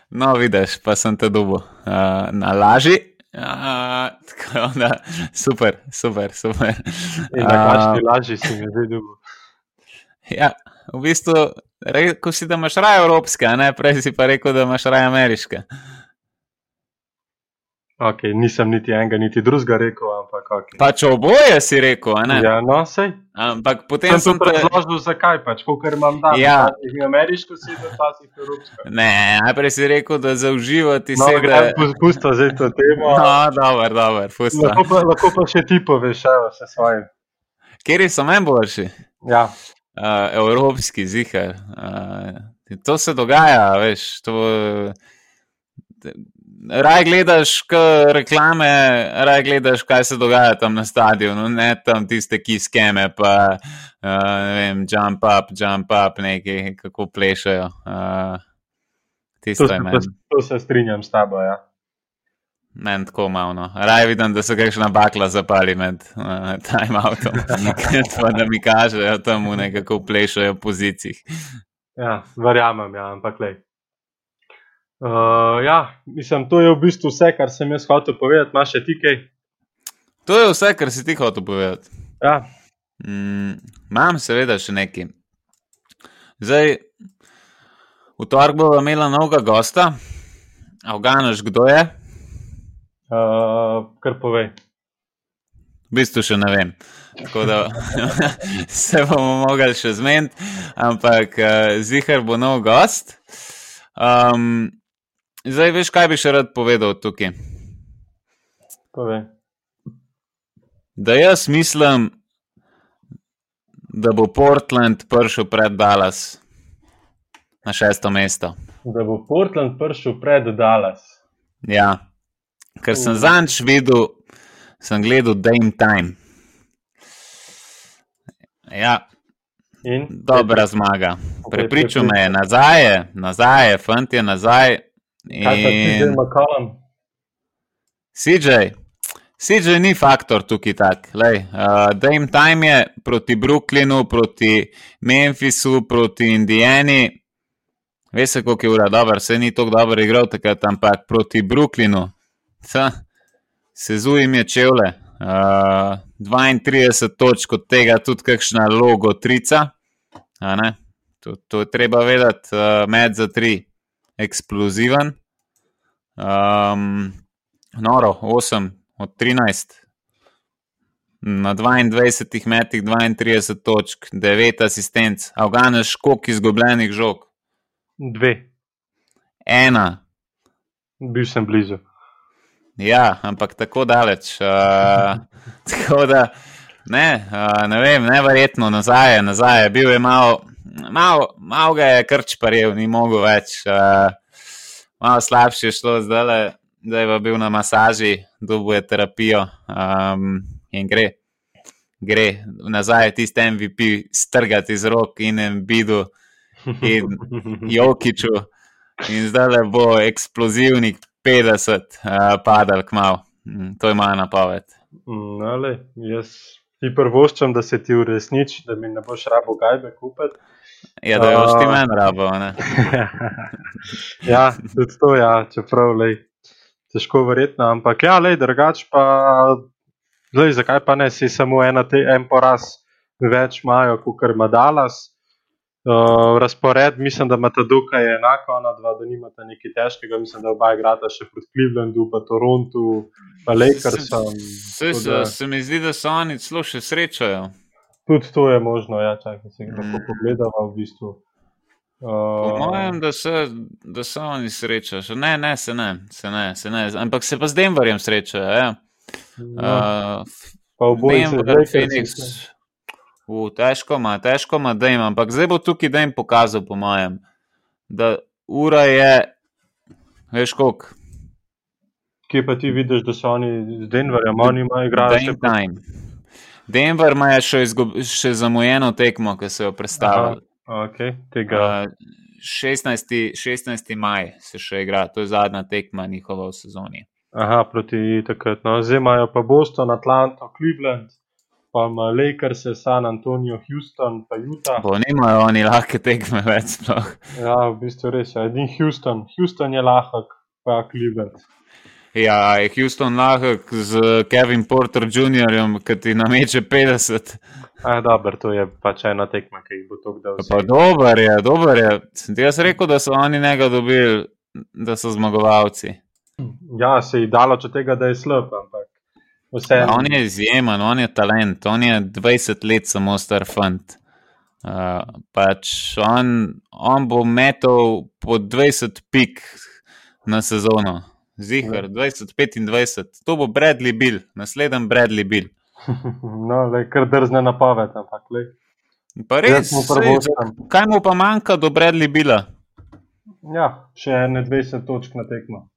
No, vidiš, pa sem te dubo uh, na laži. Uh, tako da, super, super, super. In na kakšni lažji si mi zdaj dugo. Ja, v bistvu, rekel si, da imaš raje evropske, ne prej si pa rekel, da imaš raje ameriške. Okay, nisem niti enega, niti drugega rekel, ampak okay. Pač oboje si rekel, a ne? Ja, no, sej. Ampak potem Sem sem te... razložil, zakaj pač, ker imam dan. Ja. Včasih ameriško sedo, včasih evropsko. Ne, najprej si rekel, da za uživati No, sebe. grem, pus- pusto zdaj to temo. No, dobro, dobro, pusta. Lahko pa, lahko pa še ti poveš, evo, se svojim. Kjer so najboljši? Ja, Uh, evropski zihar. Uh, to se dogaja, veš. To, raj gledaš reklame, raj gledaš, kaj se dogaja tam na stadionu, ne tam tiste, ki skeme, pa uh, vem, jump up, jump up, neki, kako plešajo. Uh, to, tisto se, je to, to se strinjam s tabo. Ja. Meni tako malo. No. Raj vidim, da se kakšna bakla zapali med uh, timeoutom, pa da mi kažejo tam nekako plešajo pozicij. Ja, verjamem, ja, ampak le. Uh, ja, mislim, to je v bistvu vse, kar sem jaz hotel povedati. Imaš še ti kaj? To je vse, kar si ti hotel povedati. Ja, Mm, Imam seveda še nekaj. Zdaj, v torek bomo imeli novega gosta, Afganaš, kdo je? Uh, kar povej. V bistvu še ne vem. Tako da se bomo mogli še zmeniti, ampak uh, zihar bo nov gost. Um, zdaj, veš, kaj bi še rad povedal tukaj? povej. Da jaz mislim, da bo Portland prišel pred Dallas na šesto mesto. Da bo Portland prišel pred Dallas. Ja, ker sem zadnjič videl, sem gledal Dame Time. Ja, In? dobra zmaga. Prepričal me je, nazaj nazaj fant je nazaj. In? CJ, CJ ni faktor tukaj tak. Lej, uh, Dame Time je proti Brooklynu, proti Memphisu, proti Indijani. Veste, koliko je ura, dobro, se ni tako dobro igral takrat, ampak proti Brooklynu. Sa, Sezujem je čevlje. Uh, 32 točk od tega, tudi kakšna logo trica. a. To, to je treba vedeti, uh, med za tri, eksploziven. Um, noro, 8 od 13. Na 22 metih 32 točk, 9 asistenc, Afganeš, koliko izgubljenih žog, Dve. ena, Bil sem blizu. Ja, ampak tako daleč. Uh, tako da, ne, uh, ne vem, neverjetno nazaj, je, nazaj. je. Bil je malo, malo, malo ga je krčparjev, ni mogel več. Uh, malo slabše je šlo, zdaj, zdaj je bil na masaži, dubuje terapijo um, in gre. Gre nazaj, tisti MVP, strgati iz rok in embidu in Jokiču, in zdaj le bo eksplozivnih 50 uh, padal k malu. Mm, to je moja napoved. Mm, No, lej, jaz ti prvoščam, da se ti uresniči, da mi ne boš rabo gajbe kupiti. Ja, da je boš ti A. meni rabo. Ja, tudi to, ja, čeprav lej, težko verjetno, ampak ja, lej, drugač pa, lej, zakaj pa ne, si samo ena te, en poraz več imajo, kot ima Dallas. Uh, razpored, mislim, da imata dokaj enako, ona dva, da nimata nekaj težkega. Mislim, da oba igrata še proti Clevelandu, pa Torontu, pa Lakersom. Se, se, da- se mi zdi, da so oni celo še srečajo. Tudi to je možno, ja, čakaj, se lahko Mm. pogledamo v bistvu. Po Uh, mojem, da se, da se oni srečajo. Ne, ne, se ne, se ne, se ne. Ampak se pa z Denverjem srečajo. Ja. Uh, pa oboje se Denver, Phoenix. U, težko ima, težko ima, da ima. Ampak zdaj bo tukaj, da jim pokazal, po mojem, da ura je, veš, koliko. Kje pa ti vidiš, da so oni z Denverjem, oni imajo igrajo še Dame time. Denver ima še, izgub, še zamujeno tekmo, ki so jo predstavili. Okay, tega. Uh, 16. 16. maj se še igra, to je zadnja tekma njihova v sezoni. Aha, proti takrat. No, zdaj imajo pa Boston, Atlanto, Cleveland, pa ima Lakers, San Antonijo, Houston, pa Utah. Bo nimajo oni lahke tekme več. Sploh. Ja, v bistvu res je. Edin Houston, Houston je lahek, pa Cleveland. Ja, je Houston lahek z Kevin Porter Jr., ki ti nameče 50. A, dobro, to je pač ena tekma, ki jih bo to kdaj Pa dober je, dober je. Sem ti jaz rekel, da so oni njega dobili, da so zmagovalci. Ja, se je dalo od tega, da je slab, ampak vse. Ja, on je izjemen, on je talent, on je 20 let samo star fant. Uh, pač on, on bo metal po 20 pik na sezono, zihar 20-25, to bo Bradley Bill, naslednji Bradley Bill. No, le, kar drzne napoved, ampak le. Pa res, sej, kaj mu pa manjka do Bradley Billa? Ja, še ene 20 točk na tekmo.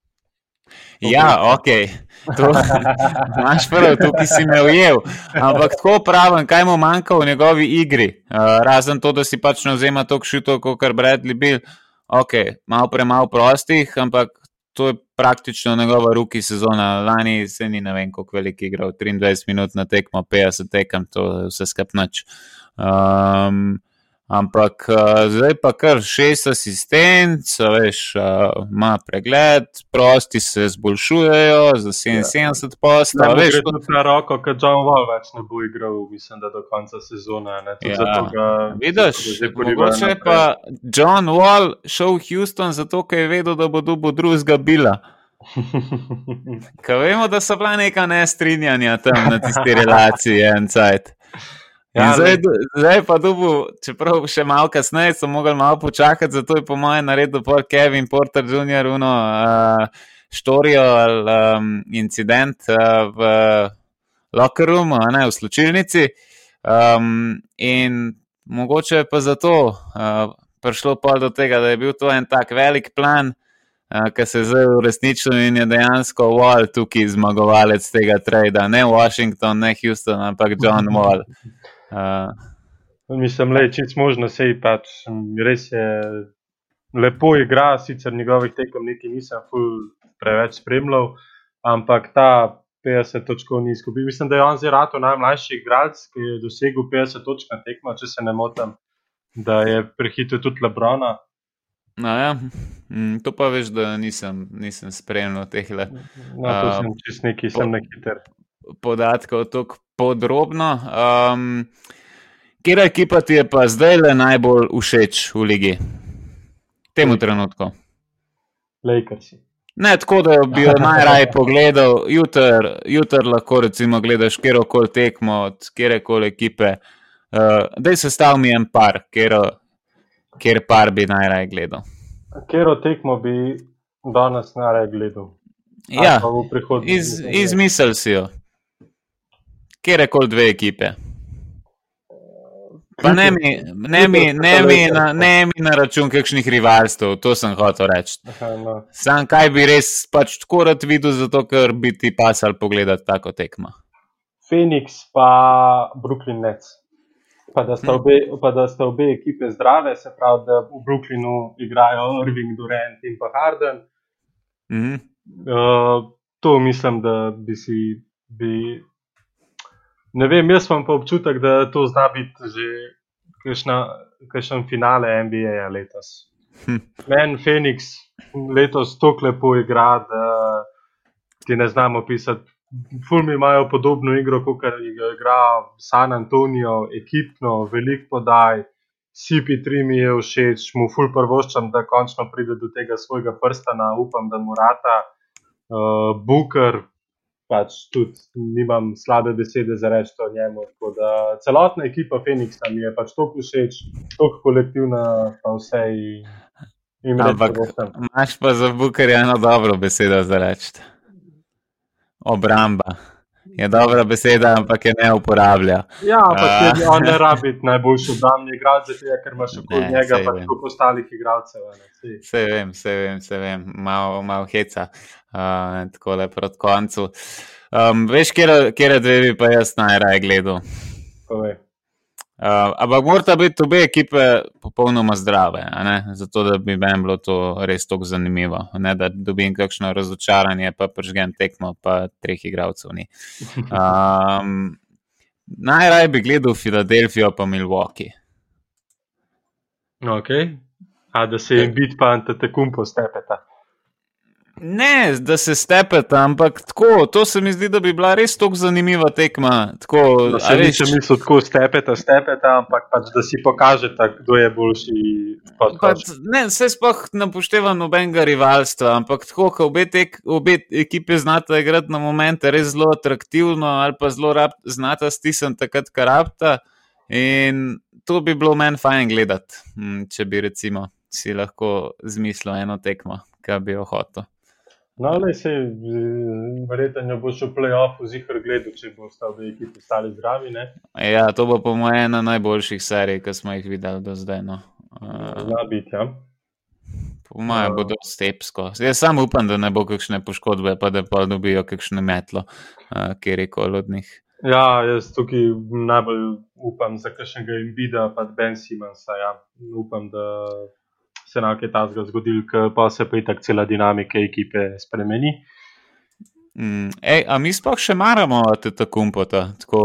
Ja, ok, imaš prav, tukaj si me ujel. Ampak tako pravim, kaj mu manjka v njegovi igri. Uh, razen to, da si pač ne vzema toliko šutov, kot kar Bradley bil. Ok, malo premalo prostih, ampak to je praktično njegova ruki sezona. Lani se ni ne vem, koliko velik igral, 23 minut na tekmo, 50 tekem, to je vse skepnač. Um, ampak uh, zdaj pa kar šest asistenc, veš, uh, ima pregled, prosti se zboljšujejo za 77 posta. Ne, a veš, tudi na roko, ker John Wall več ne bo igral, mislim, da do konca sezone. Ja. zato ga, Vidiš, porivajo mogoče naprej. pa John Wall šel v Houston zato, ker je vedel, da bo dobil drugega bila. Ker vemo, da so bila neka nestrinjanja tam na tisti relaciji en cajt. Ja, zdaj, zdaj pa dubu, čeprav še malo kasneje, so mogli malo počakati, zato je po mojem naredil pol Kevin Porter Jr. uno uh, štorijo ali um, incident uh, v locker roomu, a ne v slučilnici. Um, in mogoče je pa zato uh, prišlo pol do tega, da je bil to en tak velik plan, uh, ki se je zdaj uresničil in je dejansko Wall tukaj zmagovalec tega trada. Ne Washington, ne Houston, ampak John Wall. Uh, Mislim, da je čist možno, sej pač m, res je lepo igra, sicer njegovih tekem nekaj nisem preveč spremljal, ampak ta 50 točkov ni izgubil. Mislim, da je on zdaj rato najmlajši igralec, ki je dosegel 50 točk na tekmo, če se ne motim, da je prehitil tudi Lebrona. no ja, mm, to pa veš, da nisem, nisem spremljal teh No, to sem čist neki, sem na hiter. Podatkov tako podrobno. Um, Kera ekipa ti je pa zdaj le najbolj všeč v ligi? Temu trenutku. Lakersi. Ne tako, da bi jo najraje pogledal, jutr, jutr lahko recimo gledaš kjerkoli tekmo od kjerkoli ekipe. Uh, Dej se stav mi en par, kjero, kjer par bi najraje gledal. Kero tekmo bi danes najraje gledal? Ja, iz, izmisel si jo. Kjerkoli dve ekipe. Pa ne mi, ne mi, ne mi, na, ne mi na račun kakšnih rivalstv, to sem hotel reči. No. Sam kaj bi res pač tako rad videl, zato ker bi ti pasal pogledati tako tekmo. Phoenix pa Brooklyn Nets. Pa da, sta obe, pa da sta obe ekipe zdrave, se pravi, da v Brooklynu igrajo Irving, Durant in pa Harden. Mhm. Uh, to mislim, da bi si. Bi, ne vem, jaz imam pa občutek, da to zna biti že kakšen finale NBA-ja letos. Hm. Meni Phoenix letos tako lepo igra, da ti ne znamo pisati. Fulmi imajo podobno igro, kot jo igra San Antonijo, ekipno, veliko podaj. CP3 mi je všeč, mu ful prvoščam, da končno pride do tega svojega prstana, upam, da mu rata. Uh, Booker, pač tudi nimam slabe besede za reči o njemu. tako da Celotna ekipa Phoenixa mi je pač toliko všeč, toliko kolektivna, pa vse. in- Ampak imaš pa za Bukarja eno dobro besedo za reči. Obramba. Je dobra beseda, ampak je ne uporablja. Ja, ampak uh. on ne rabi najboljši obrambni igralec, zato je, ker imaš okoli Ne, njega pa tudi ostalih igralcev. Vse vem, vse vem, vse vem, malo mal heca, uh, tako le proti koncu. Um, veš, kje dve bi pa jaz najraje gledal. Povej. Uh, ampak morata biti obe ekipe popolnoma zdrave, zato da bi meni bilo to res tako zanimivo. Ne da dobim kakšno razočaranje, pa pržgem tekmo, pa treh igralcev ni. Um, najraje bi gledal Filadelfijo, pa Milwaukee. Okay. A da se jim bit pa antetakum postepeta. Ne, da se stepete, ampak tako, to se mi zdi, da bi bila res tako zanimiva tekma. Tako, no, se veš, nisem mislil tako stepete, stepete, ampak pač, da si pokažete, kdo je boljši. Pač, ne, se sploh ne pošteva nobenega rivalstva, ampak tako, ko obe, tek, obe ekipe znata igrati na momente res zelo atraktivno ali pa zelo rab, znata stisniti takrat, kar rabta. In to bi bilo meni fajn gledati, hm, če bi recimo si lahko zmislil eno tekmo, ki bi jo hotel. No, le se, verjetno ne boš v play-offu zihar gledal, če bo ostal v ekipi stali zdravi. Ne? Ja, to bo po mojem ena najboljših serij, ki smo jih videli do zdaj. No. Zna biti, ja. Po mojem bodo stepsko. Jaz samo upam, da ne bo kakšne poškodbe, pa da pa dobijo kakšne metlo, kjer je kol od njih. Ja, jaz tukaj najbolj upam za kakšnega Imbida, pa Ben Simonsa. Ja. Upam, da se nam je ta zgodil, pa se pa je tako cela dinamika ekipe spremeni. Mm, ej, a mi sploh še maramo te tako umpota? Tako?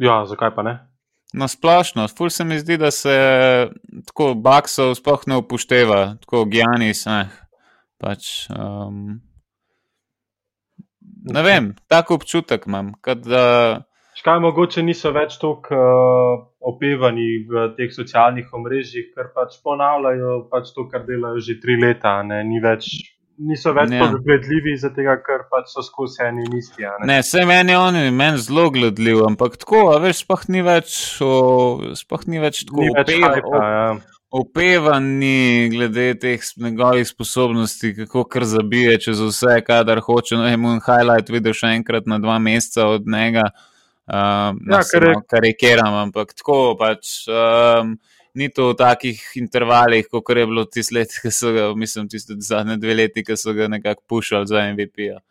Ja, zakaj pa ne? Na splošno, ful se mi zdi, da se tako baksov sploh ne upošteva, tako Gijanis. Ne, pač, um, ne vem, tako občutek imam. Kad, uh, Škaj, mogoče niso več tako uh, opevani v teh socialnih omrežjih, ker pač ponavljajo pač to, kar delajo že tri leta. Ne, ni več, niso več ja. tako gledljivi, zato ker pač so skozi eni in isti. Ne, ne vse meni je meni zelo gledljiv, ampak tako, veš, sploh ni več, sploh ni več tako opevani. Opevani glede teh njegovih sposobnosti, kako kar zabije čez vse, kadar hoče. No, in highlight vidiš še enkrat na dva meseca od njega. Um, ja, kar je karikiram, ampak tako pač. Um, Ni to v takih intervalih, kot je bilo tisti let, ki so ga, mislim, tiste zadnje dve leti, ki so ga nekako pušali za MVP. -ja.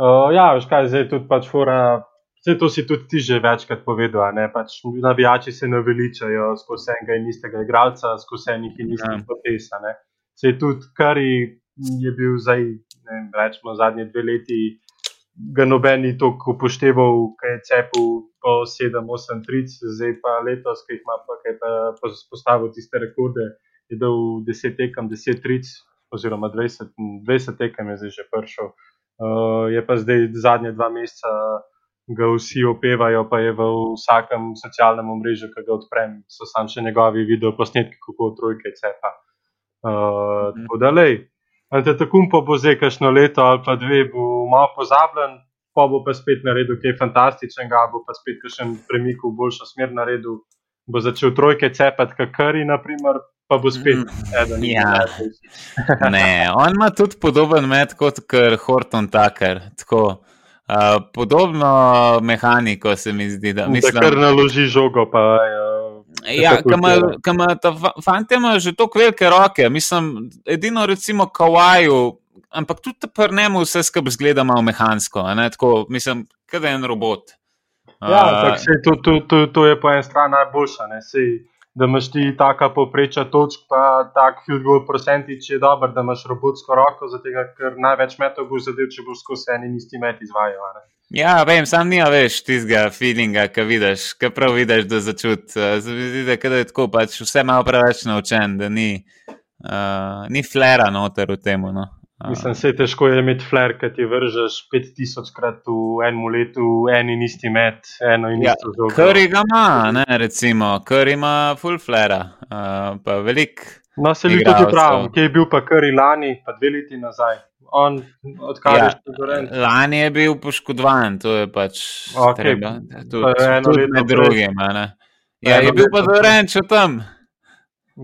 Uh, ja, veš kaj, zdaj tudi pač fora. Vse to si tudi ti že večkrat povedal. Pač navijači se ne veličajo skozi enega in istega igralca, skozi enih in istih ja. potesa. Se tudi, kar je bil zdaj, ne vem, rečemo, zadnje dve leti ga noben ni tako upošteval, kaj je cepil po 7-8 tric, zdaj pa letos, ki jih ima pa, kaj pa postavil tiste rekorde, je dal 10 tekem, 10 tric, oziroma 20, 20 tekem je zdaj že prišel. Uh, je pa zdaj zadnje dva meseca, ga vsi opevajo, pa je v vsakem socialnem omrežju, ki ga odprem, so sam še njegovi video posnetki, kako trojke cepa. Uh, mm. Tako da, lej. Antetokumpo bo zdaj kašno leto ali pa dve, bo malo pozabljen, pa bo pa spet naredil kaj fantastičnega, bo pa spet kakšen premik v boljšo smer naredil, bo začel trojke cepati, kakari, naprimer, pa bo spet mm, eden. Ja. ne, on ima tudi podoben med kot kar Horton Tucker. Tako. Uh, podobno mehaniko se mi zdi, da mislim, da kar naloži žogo. Pa, uh, Ja, kam ta fant ima že tako velike roke, mislim, edino recimo kawaju, ampak tudi pri njemu vse skupaj zgleda malo mehansko, tako, mislim, kaj je en robot. Ja, uh, to, to, to, to je po eni strani najboljša, ne, sej, da imaš ti taka popreča točk, pa tak field goal procentič je dober, da imaš robotsko roko, zato ker največ metov boš zadev, če boš skozi en in isti met izvajal. Ja, vem, sam nima več tistega feelinga, ki vidiš, ki prav vidiš, da začutiš. Zdi se, da je tako, pač vse malo preveč naučen, da ni, uh, ni flera noter v tem. No. Mislim, se je težko je imeti fler, ki ti vržeš 5000 krat v enem letu, en in isti met, eno in ja, isto zelo. Kar ga ima, ne, recimo, kar ima full flera, uh, pa velik. No, se mi tudi pravi, ki je bil pa kar lani, pa dve leti nazaj on, odkar ja, je študoren. Lani je bil poškodovan, to je pač okay. treba. Tudi med drugim. Ja, je bil pa zoren, če tam.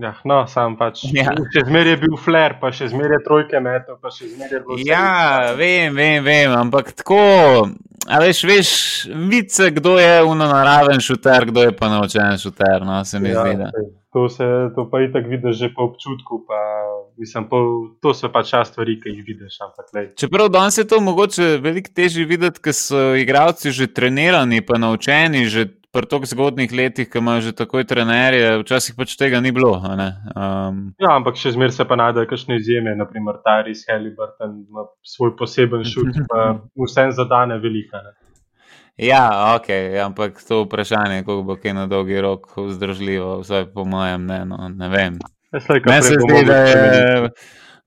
Ja, no, sam pač. Ja. Še zmeraj je bil fler, pa še zmeraj je trojke metal, pa še zmeraj je bil. Ja, vem, vem, vem, ampak tako. A veš, veš, vice, kdo je unonaraven šuter, kdo je pa naučen šuter, no, se mi ja, zdi. Da. To, se, to pa i tako vidiš že po občutku, pa mislim, po, to so pač stvari, ki jih vidiš. Ampak, Čeprav danes je to mogoče veliko težje videti, ker so igravci že trenirani, pa naučeni, že pri tako zgodnih letih, ki imajo že takoj trenerje, včasih pač tega ni bilo. Um, ja, ampak še zmeraj se pa najdejo kakšne izjeme, naprimer Tyrese Halliburton ima svoj poseben šut, pa vsem zadane velika. Ne. Ja, ok, ampak to vprašanje, kako bo kaj na dolgi rok vzdržljivo, vsaj po mojem, ne, no, ne vem. Meni se zdi, da je.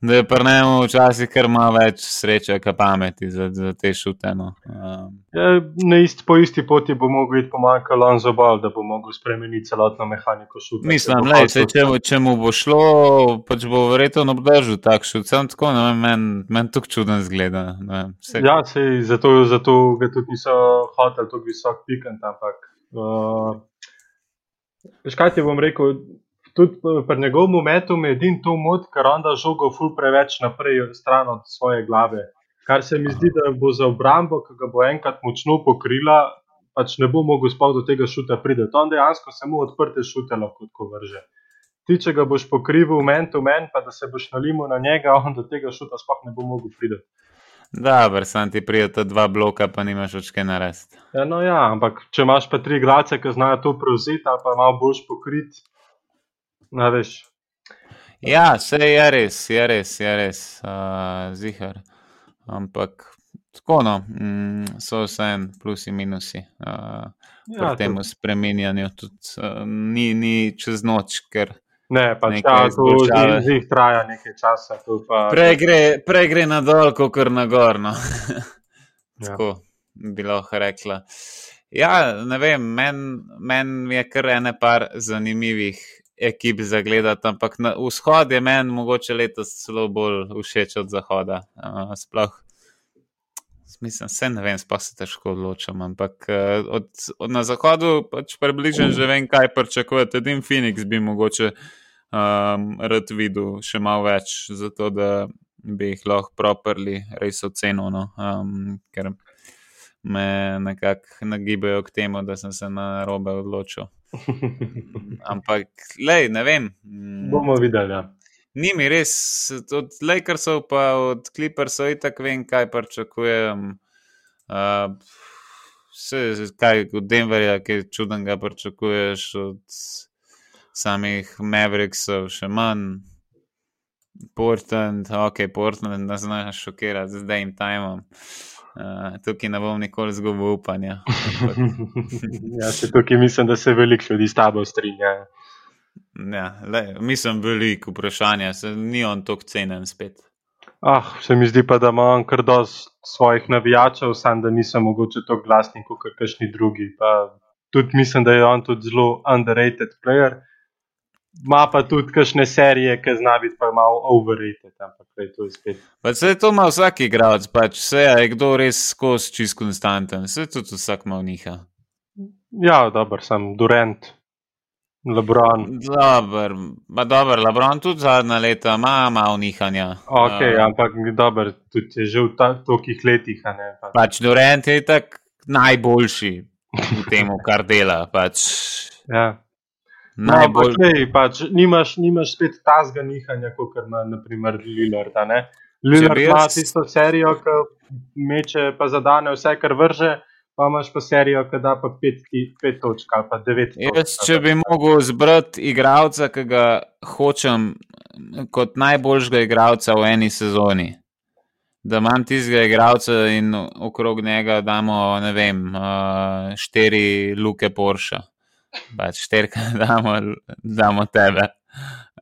Da je pri njemu včasih kar malo več sreče, kot pameti za, za te šute. No. Um, Ja, na isti, po isti poti bo mogel iti pomankati Lonzo Ball, da bo mogel spremeniti celotno mehaniko šuta. mislim, hotel- saj, če, če mu bo šlo, pač bo verjetno obdržal tak šut. Sam tako, ne vem, meni men tukaj čuden zgleda. vem, saj- Ja, sej, zato, zato ga tudi niso hoteli tako visok pikant, ampak. Uh, veš kaj ti bom rekel? Tudi pri njegovem metu me edin to mod, ker on da žogo ful preveč naprej stran od svoje glave. Kar se mi zdi, da bo za obrambo, ki ga bo enkrat močno pokrila, pač ne bo mogel sploh do tega šuta priti. On dejansko samo odprte šute lahko vrže. Ti, če ga boš pokrival men to men, pa da se boš nalimal na njega, on do tega šuta sploh ne bo mogel priti. Dobro, sam ti prijeta dva bloka, pa nimaš več kaj narediti. Ja, no ja, ampak če imaš pa tri igralce, ki znajo to prevzeti ali pa malo boljš pokrit, ne veš. Ja, vse je res, je res, je res, uh, zihar. Ampak tako no, mm, so vse en plusi in minusi. Uh, Ja, pri tem spremenjanju tudi uh, ni, ni čez noč, ker ne, pač ja, to izboljšave. z jih traja nekaj časa. Pa, prej gre, prej gre na dol, kot kar na gor. No. Ja. Tako bi lahko rekla. Ja, ne vem, meni men je kar ene par zanimivih ekip za gledati, ampak na vzhod je meni mogoče letos celo bolj všeč od zahoda. Uh, sploh, mislim, se ne vem, sploh se težko odločam, ampak uh, od, od na zahodu pač približno že vem, kaj pričakujete. Edin Phoenix bi mogoče um, rad videl še malo več, zato da bi jih lahko properly res ocenil. No? Um, ker me nekako nagibajo k temu, da sem se na robe odločil. Ampak, lej, ne vem. mm, bomo videli. Ja. Ni mi res, od Lakersov pa od Clippersov itak vem, kaj pričakujem. Uh, vse, kaj od Denverja, kaj čudnega pričakuješ, od samih Mavericksov še manj. Portland, ok, Portland nas znaš šokirati z Dame Timeom. Uh, tukaj ne bom nikoli zgubil upanja. Ja, se tukaj mislim, da se veliko ljudi s tabo strinja. ja, lej, mislim, veliko vprašanja, se ni on tako cenen spet. Ah, se mi zdi pa, da ima on kar dosti svojih navijačev, sam da niso mogoče tako glasni kot kakšni drugi. Pa tudi mislim, da je on tudi zelo underrated player. Ma pa tudi kakšne serije, ki zna biti pa malo overrated, ampak lej, to je spet. Pa se to ima vsak igralec, pač vse je kdo res skozi čist konstanten, vse tudi vsak ima njih. Ja, dober sem, Durant, Lebron. Dober, pa dober, Lebron tudi zadnja leta ima malo nihanja. Ok, Eh, ampak dober, tudi je že v tolikih letih, a ne. Pa. Pač Durant je tak najboljši v tem, kar dela. Pač Ja. No, najbolj, lej, pač, nimaš, nimaš spet tazga nihanja, kot ima naprimer Lillard. Lillard ima jaz- tisto serijo, ki meče, pa zadane vse, kar vrže, pa imaš pa serijo, ki da pa pet, ki- pet točk ali pa devet jaz, točk. če bi mogel zbrati igralca, ki ga hočem kot najboljšega igralca v eni sezoni. Da imam tistega igralca in okrog njega damo, ne vem, uh, štiri luke Porsche, pač štirka damo, damo tebe.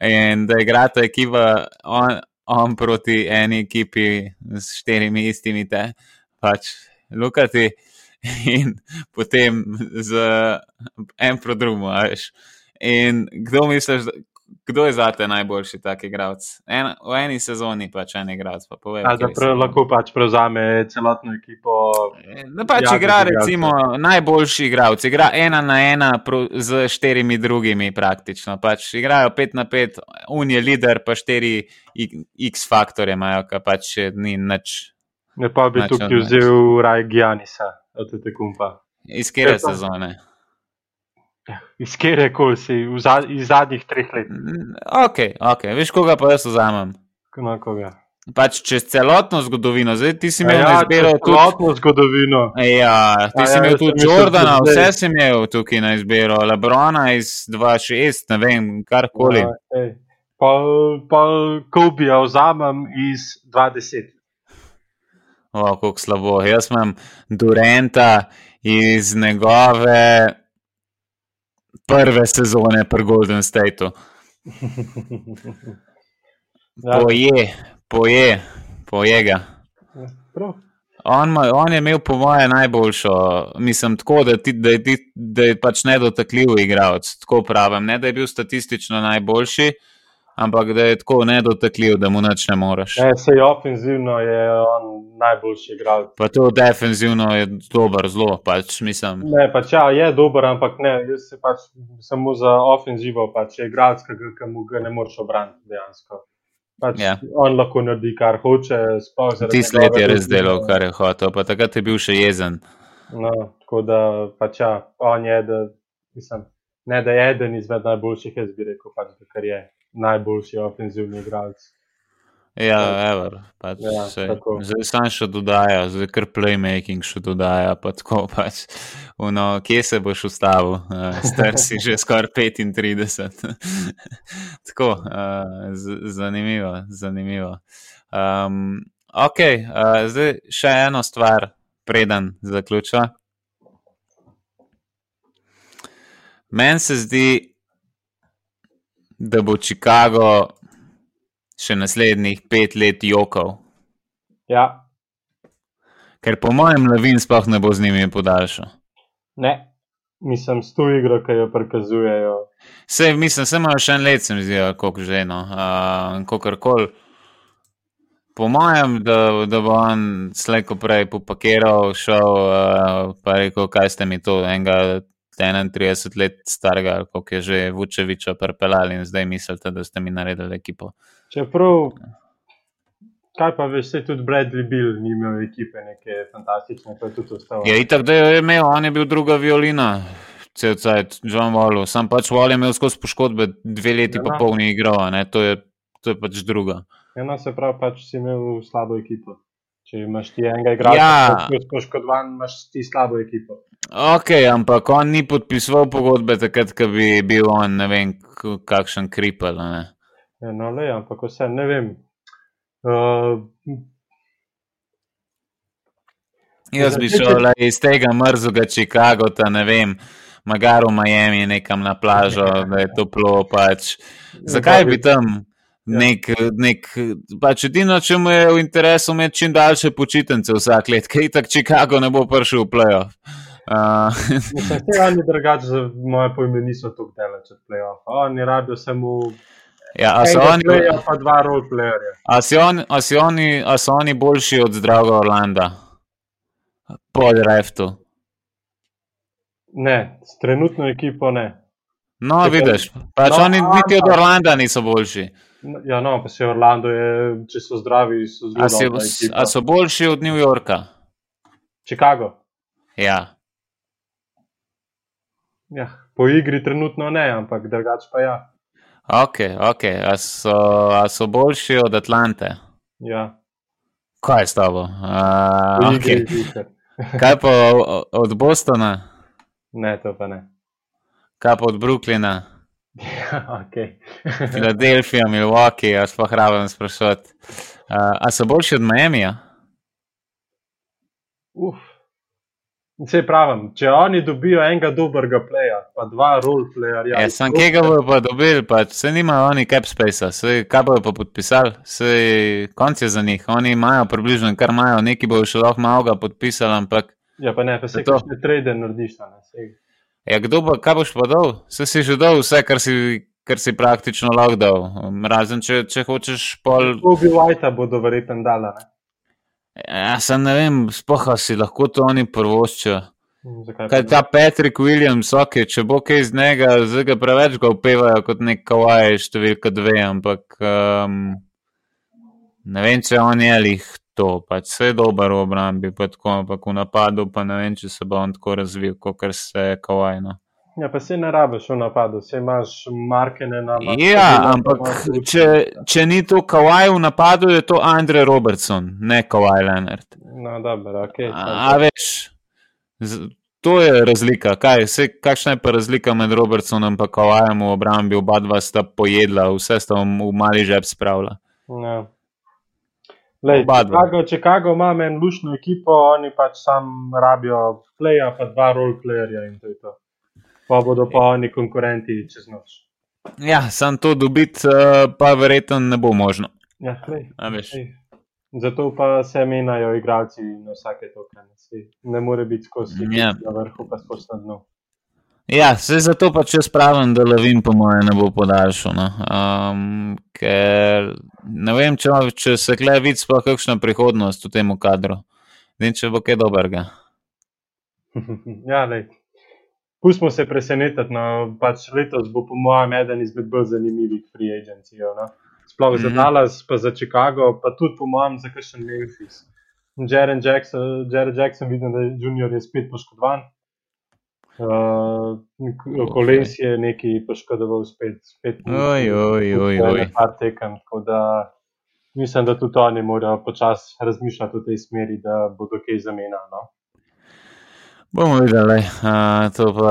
In da igrata ekipa on, on proti eni ekipi s štirimi istimi te, pač lukati in potem z en pro veš. In kdo misliš, kdo je zate najboljši tak igralec? En, v eni sezoni pač en igralec, pa povej. A, da pre, lahko pač prevzame celotno ekipo. Da pač Ja, igra, igralce. recimo, najboljši igralec, igra ena na ena pro, z štirimi drugimi praktično. Pač igrajo pet na pet, un je lider, pa štiri i- X-faktorje imajo, ki pač ni nič. Ne pa bi tukaj vzel Raj Gianisa, od te kumpa. Iz kere Ja, pa- sezone? Iz kere koli si, v za, iz zadnjih treh let. Mm, Ok, ok, veš koga pa jaz vzamem. Na koga? Pač čez celotno zgodovino, zdaj ti si imel ja, izbiro tudi. celotno zgodovino. Ja, ti A si ja, imel tudi Jordana, da vse si imel tukaj na izbiro, Lebrona iz 2-6, ne vem, karkoli. Ja, ej. Pa, pa Kobija vzamem iz 20. O, kako slabo. Jaz imam Durenta iz njegove prve sezone pri Golden Stateu. Poje, poje, poje ga. Ja. On, ma, on je imel, po mojem, najboljšo, mislim, tako, da, ti, da, je, ti, da je pač nedotakljiv igralec. Tako pravim, ne da je bil statistično najboljši, ampak da je tako nedotakljiv, da mu nič ne moreš. Ne, sej ofenzivno je on najboljši igralec. Pa to defenzivno je dober, zelo, pač mislim. Ne, pač ja, je dober, ampak ne, jaz se pač samo za ofenzivo, pač je igralec, ki mu ga ne moreš obraniti dejansko. Pač Ja. On lahko naredi, kar hoče. Ti sled je res delal, definicije. kar je hotel, pa takrat je bil še jezen. No, tako da pač ja, on je, da, mislim, ne da je eden izmed najboljših, jaz bi rekel, pač, kar je najboljši ofenzivni igralec. Ja, ever, pač, Ja, tako. zdaj sam še dodaja, zdaj kar playmaking še dodaja. Pa tako, pač, uno, kje se boš ustavil, uh, star si že skoraj 35. tako, uh, zanimivo, zanimivo. Um, ok, uh, zdaj še eno stvar, preden zaključiva. Meni se zdi, da bo Chicago še naslednjih pet let jokal. Ja, Ker po mojem, Levin sploh ne bo z njimi podaljšal. ne, mislim, s to igro, ki jo prikazujejo. Vse, mislim, se imajo še en let, se mi zdi, kako že eno, uh, kakorkoli. Po mojem, da, da bo on slejko prej popakiral, šel uh, pa rekel, kaj ste mi to, enega 31 let starega, koliko je že Vučeviča prepeljali in zdaj mislite, da ste mi naredili ekipo. Čeprav, kaj pa veš, se tudi Bradley Bill ni imel ekipe neke fantastične, pa je tudi ostal. Ja, itak, da je imel, on je bil druga violina, cel cajt, John Wall. Sam pač Wall je imel skozi poškodbe, dve leti Ja, pa no. polni igral, a ne, to je, to je pač druga. Eno se pravi, pač si imel slabo ekipo. Če imaš ti enega igralca, Ja. ki je poškodovan, imaš ti slabo ekipo. Ok, ampak on ni podpisoval pogodbe takrat, ko bi bil on, ne vem, kakšen kripel. Ne? Ja, no, le, ampak vse ne vem. Uh, Jaz bi šel le iz tega mrzlega Chicagota, ne vem, magar v Miami, nekam na plažo, da je toplo. Pač. Zakaj bi tam nek, nek pač edino, če mu je v interesu imeti čim daljše počitnice vsak let, kaj tak Chicago ne bo prišel v playoff. Uh, te oni drugače, za moje pojme, niso tako daleč od playoffa. Oni rabijo samo ja, a, so oni, pa dva roleplayerja. a, si on, a, si oni, a so oni boljši od zdravega Orlanda? Po draftu. Ne, s trenutno ekipo ne. No, pa- vidiš, pač No, oni niti od Orlanda niso boljši. No, Ja, no, pa se Orlando je, če so zdravi, so zelo A, si, a so boljši od New Yorka? Chicago. Ja. Ja, po igri trenutno ne, ampak drugače pa ja. Ok, ok. A so, a so boljši od Atlante? ja. Kaj je s tabo? Uh, okay. Kaj pa od Bostona, Ne, to pa ne. kaj pa od Brooklyna, Ja, okay. Filadelfija, Milwaukee, a sploh rabim sprašovati. Uh, a so boljši od Miamija? Uf. Vse pravim, če oni dobijo enega dobrega playa, pa dva roleplayerja. Ja, sem kje ga bojo pa dobili, pač se nimajo oni cap space, se kaj bojo pa podpisali, se konc je za njih. Oni imajo približno, kar imajo, neki bojo še lahko malo ga podpisali, ampak Ja, pa ne, pa se To. kakšne trade narediš. Ne, saj. ja, kdo bo, kaj boš pa dal? Se si že dal vse, kar si, kar si praktično lahko dal. Razen če, če hočeš pol. Kobe White bodo verjetno dala. Ne? Ja, sem ne vem, spoha si lahko to oni prvoščijo. Pa Kaj ta Patrick Williams, ok, če bo kaj iz njega, zdaj ga preveč ga upevajo kot nek kawaii številka dve, ampak um, ne vem, če on je lih to, pač vse je dober v obrambi, pa tako, ampak v napadu pa ne vem, če se bo on tako razvil, kot se kawaii. No. Ja, pa se ne rabiš v napadu, se imaš markene na napadu. Ja, ampak če, če ni to kawaii v napadu, je to Andre Robertson, ne kawaii Leonard. No, dobro, ok. A, a veš, to je razlika. Kaj, se, kakšna je pa razlika med Robertsonom in Kawajem v obrambi? Oba dva sta pojedla, vse sta v, v mali žep spravila. Ja. Lej. Chicago, Chicago ima en lušno ekipo, oni pač sam rabijo playa, pa dva roleplayerja in to je to. Pa bodo pa oni konkurenti čez noč. Ja, sam to dobiti, uh, pa verjetno ne bo možno. Ja, lej, A veš. lej. Zato pa se menjajo igralci na vsake tokene. Ne more biti skozi Ja. na vrhu, pa skozi na dnu. Ja, se zato pa če spravim, da Levin, po mojem, ne bo podaljšal. No. Um, ker ne vem, če, če se kle vidi sploh kakšna prihodnost v tem kadru. Ne vem, če bo kaj dobrega. ja, lej. Pustimo se presenetiti. No. Pač letos bo, po mojem, eden izmed bolj zanimivih free agencijev. No. Sploh mm -hmm. za Mhm. Dallas, pa za Chicago, pa tudi, po mojem, za kakšen Memphis. Jaren Jackson, Jared Jackson, vidim, da je junior je spet poškodovan. Uh, Koles je neki poškodoval spet. spet Oj, oj, oj, oj. Par tekem, mislim, da tudi oni morajo počasi razmišljati v tej smeri, da bodo kaj zamenjali. No. Bomo videli, uh, to pa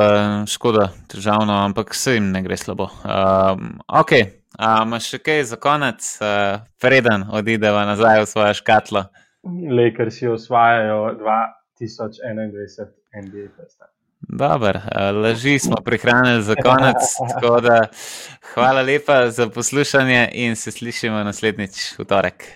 škoda, težavno, ampak se jim ne gre slabo. Um, ok, imaš uh, še kaj za konec, uh, preden odideva nazaj v svojo škatlo? Lakersi osvajajo 2021 NBA festival. Dober, laži smo prihranili za konec. Da, hvala lepa za poslušanje in se slišimo naslednjič v torek.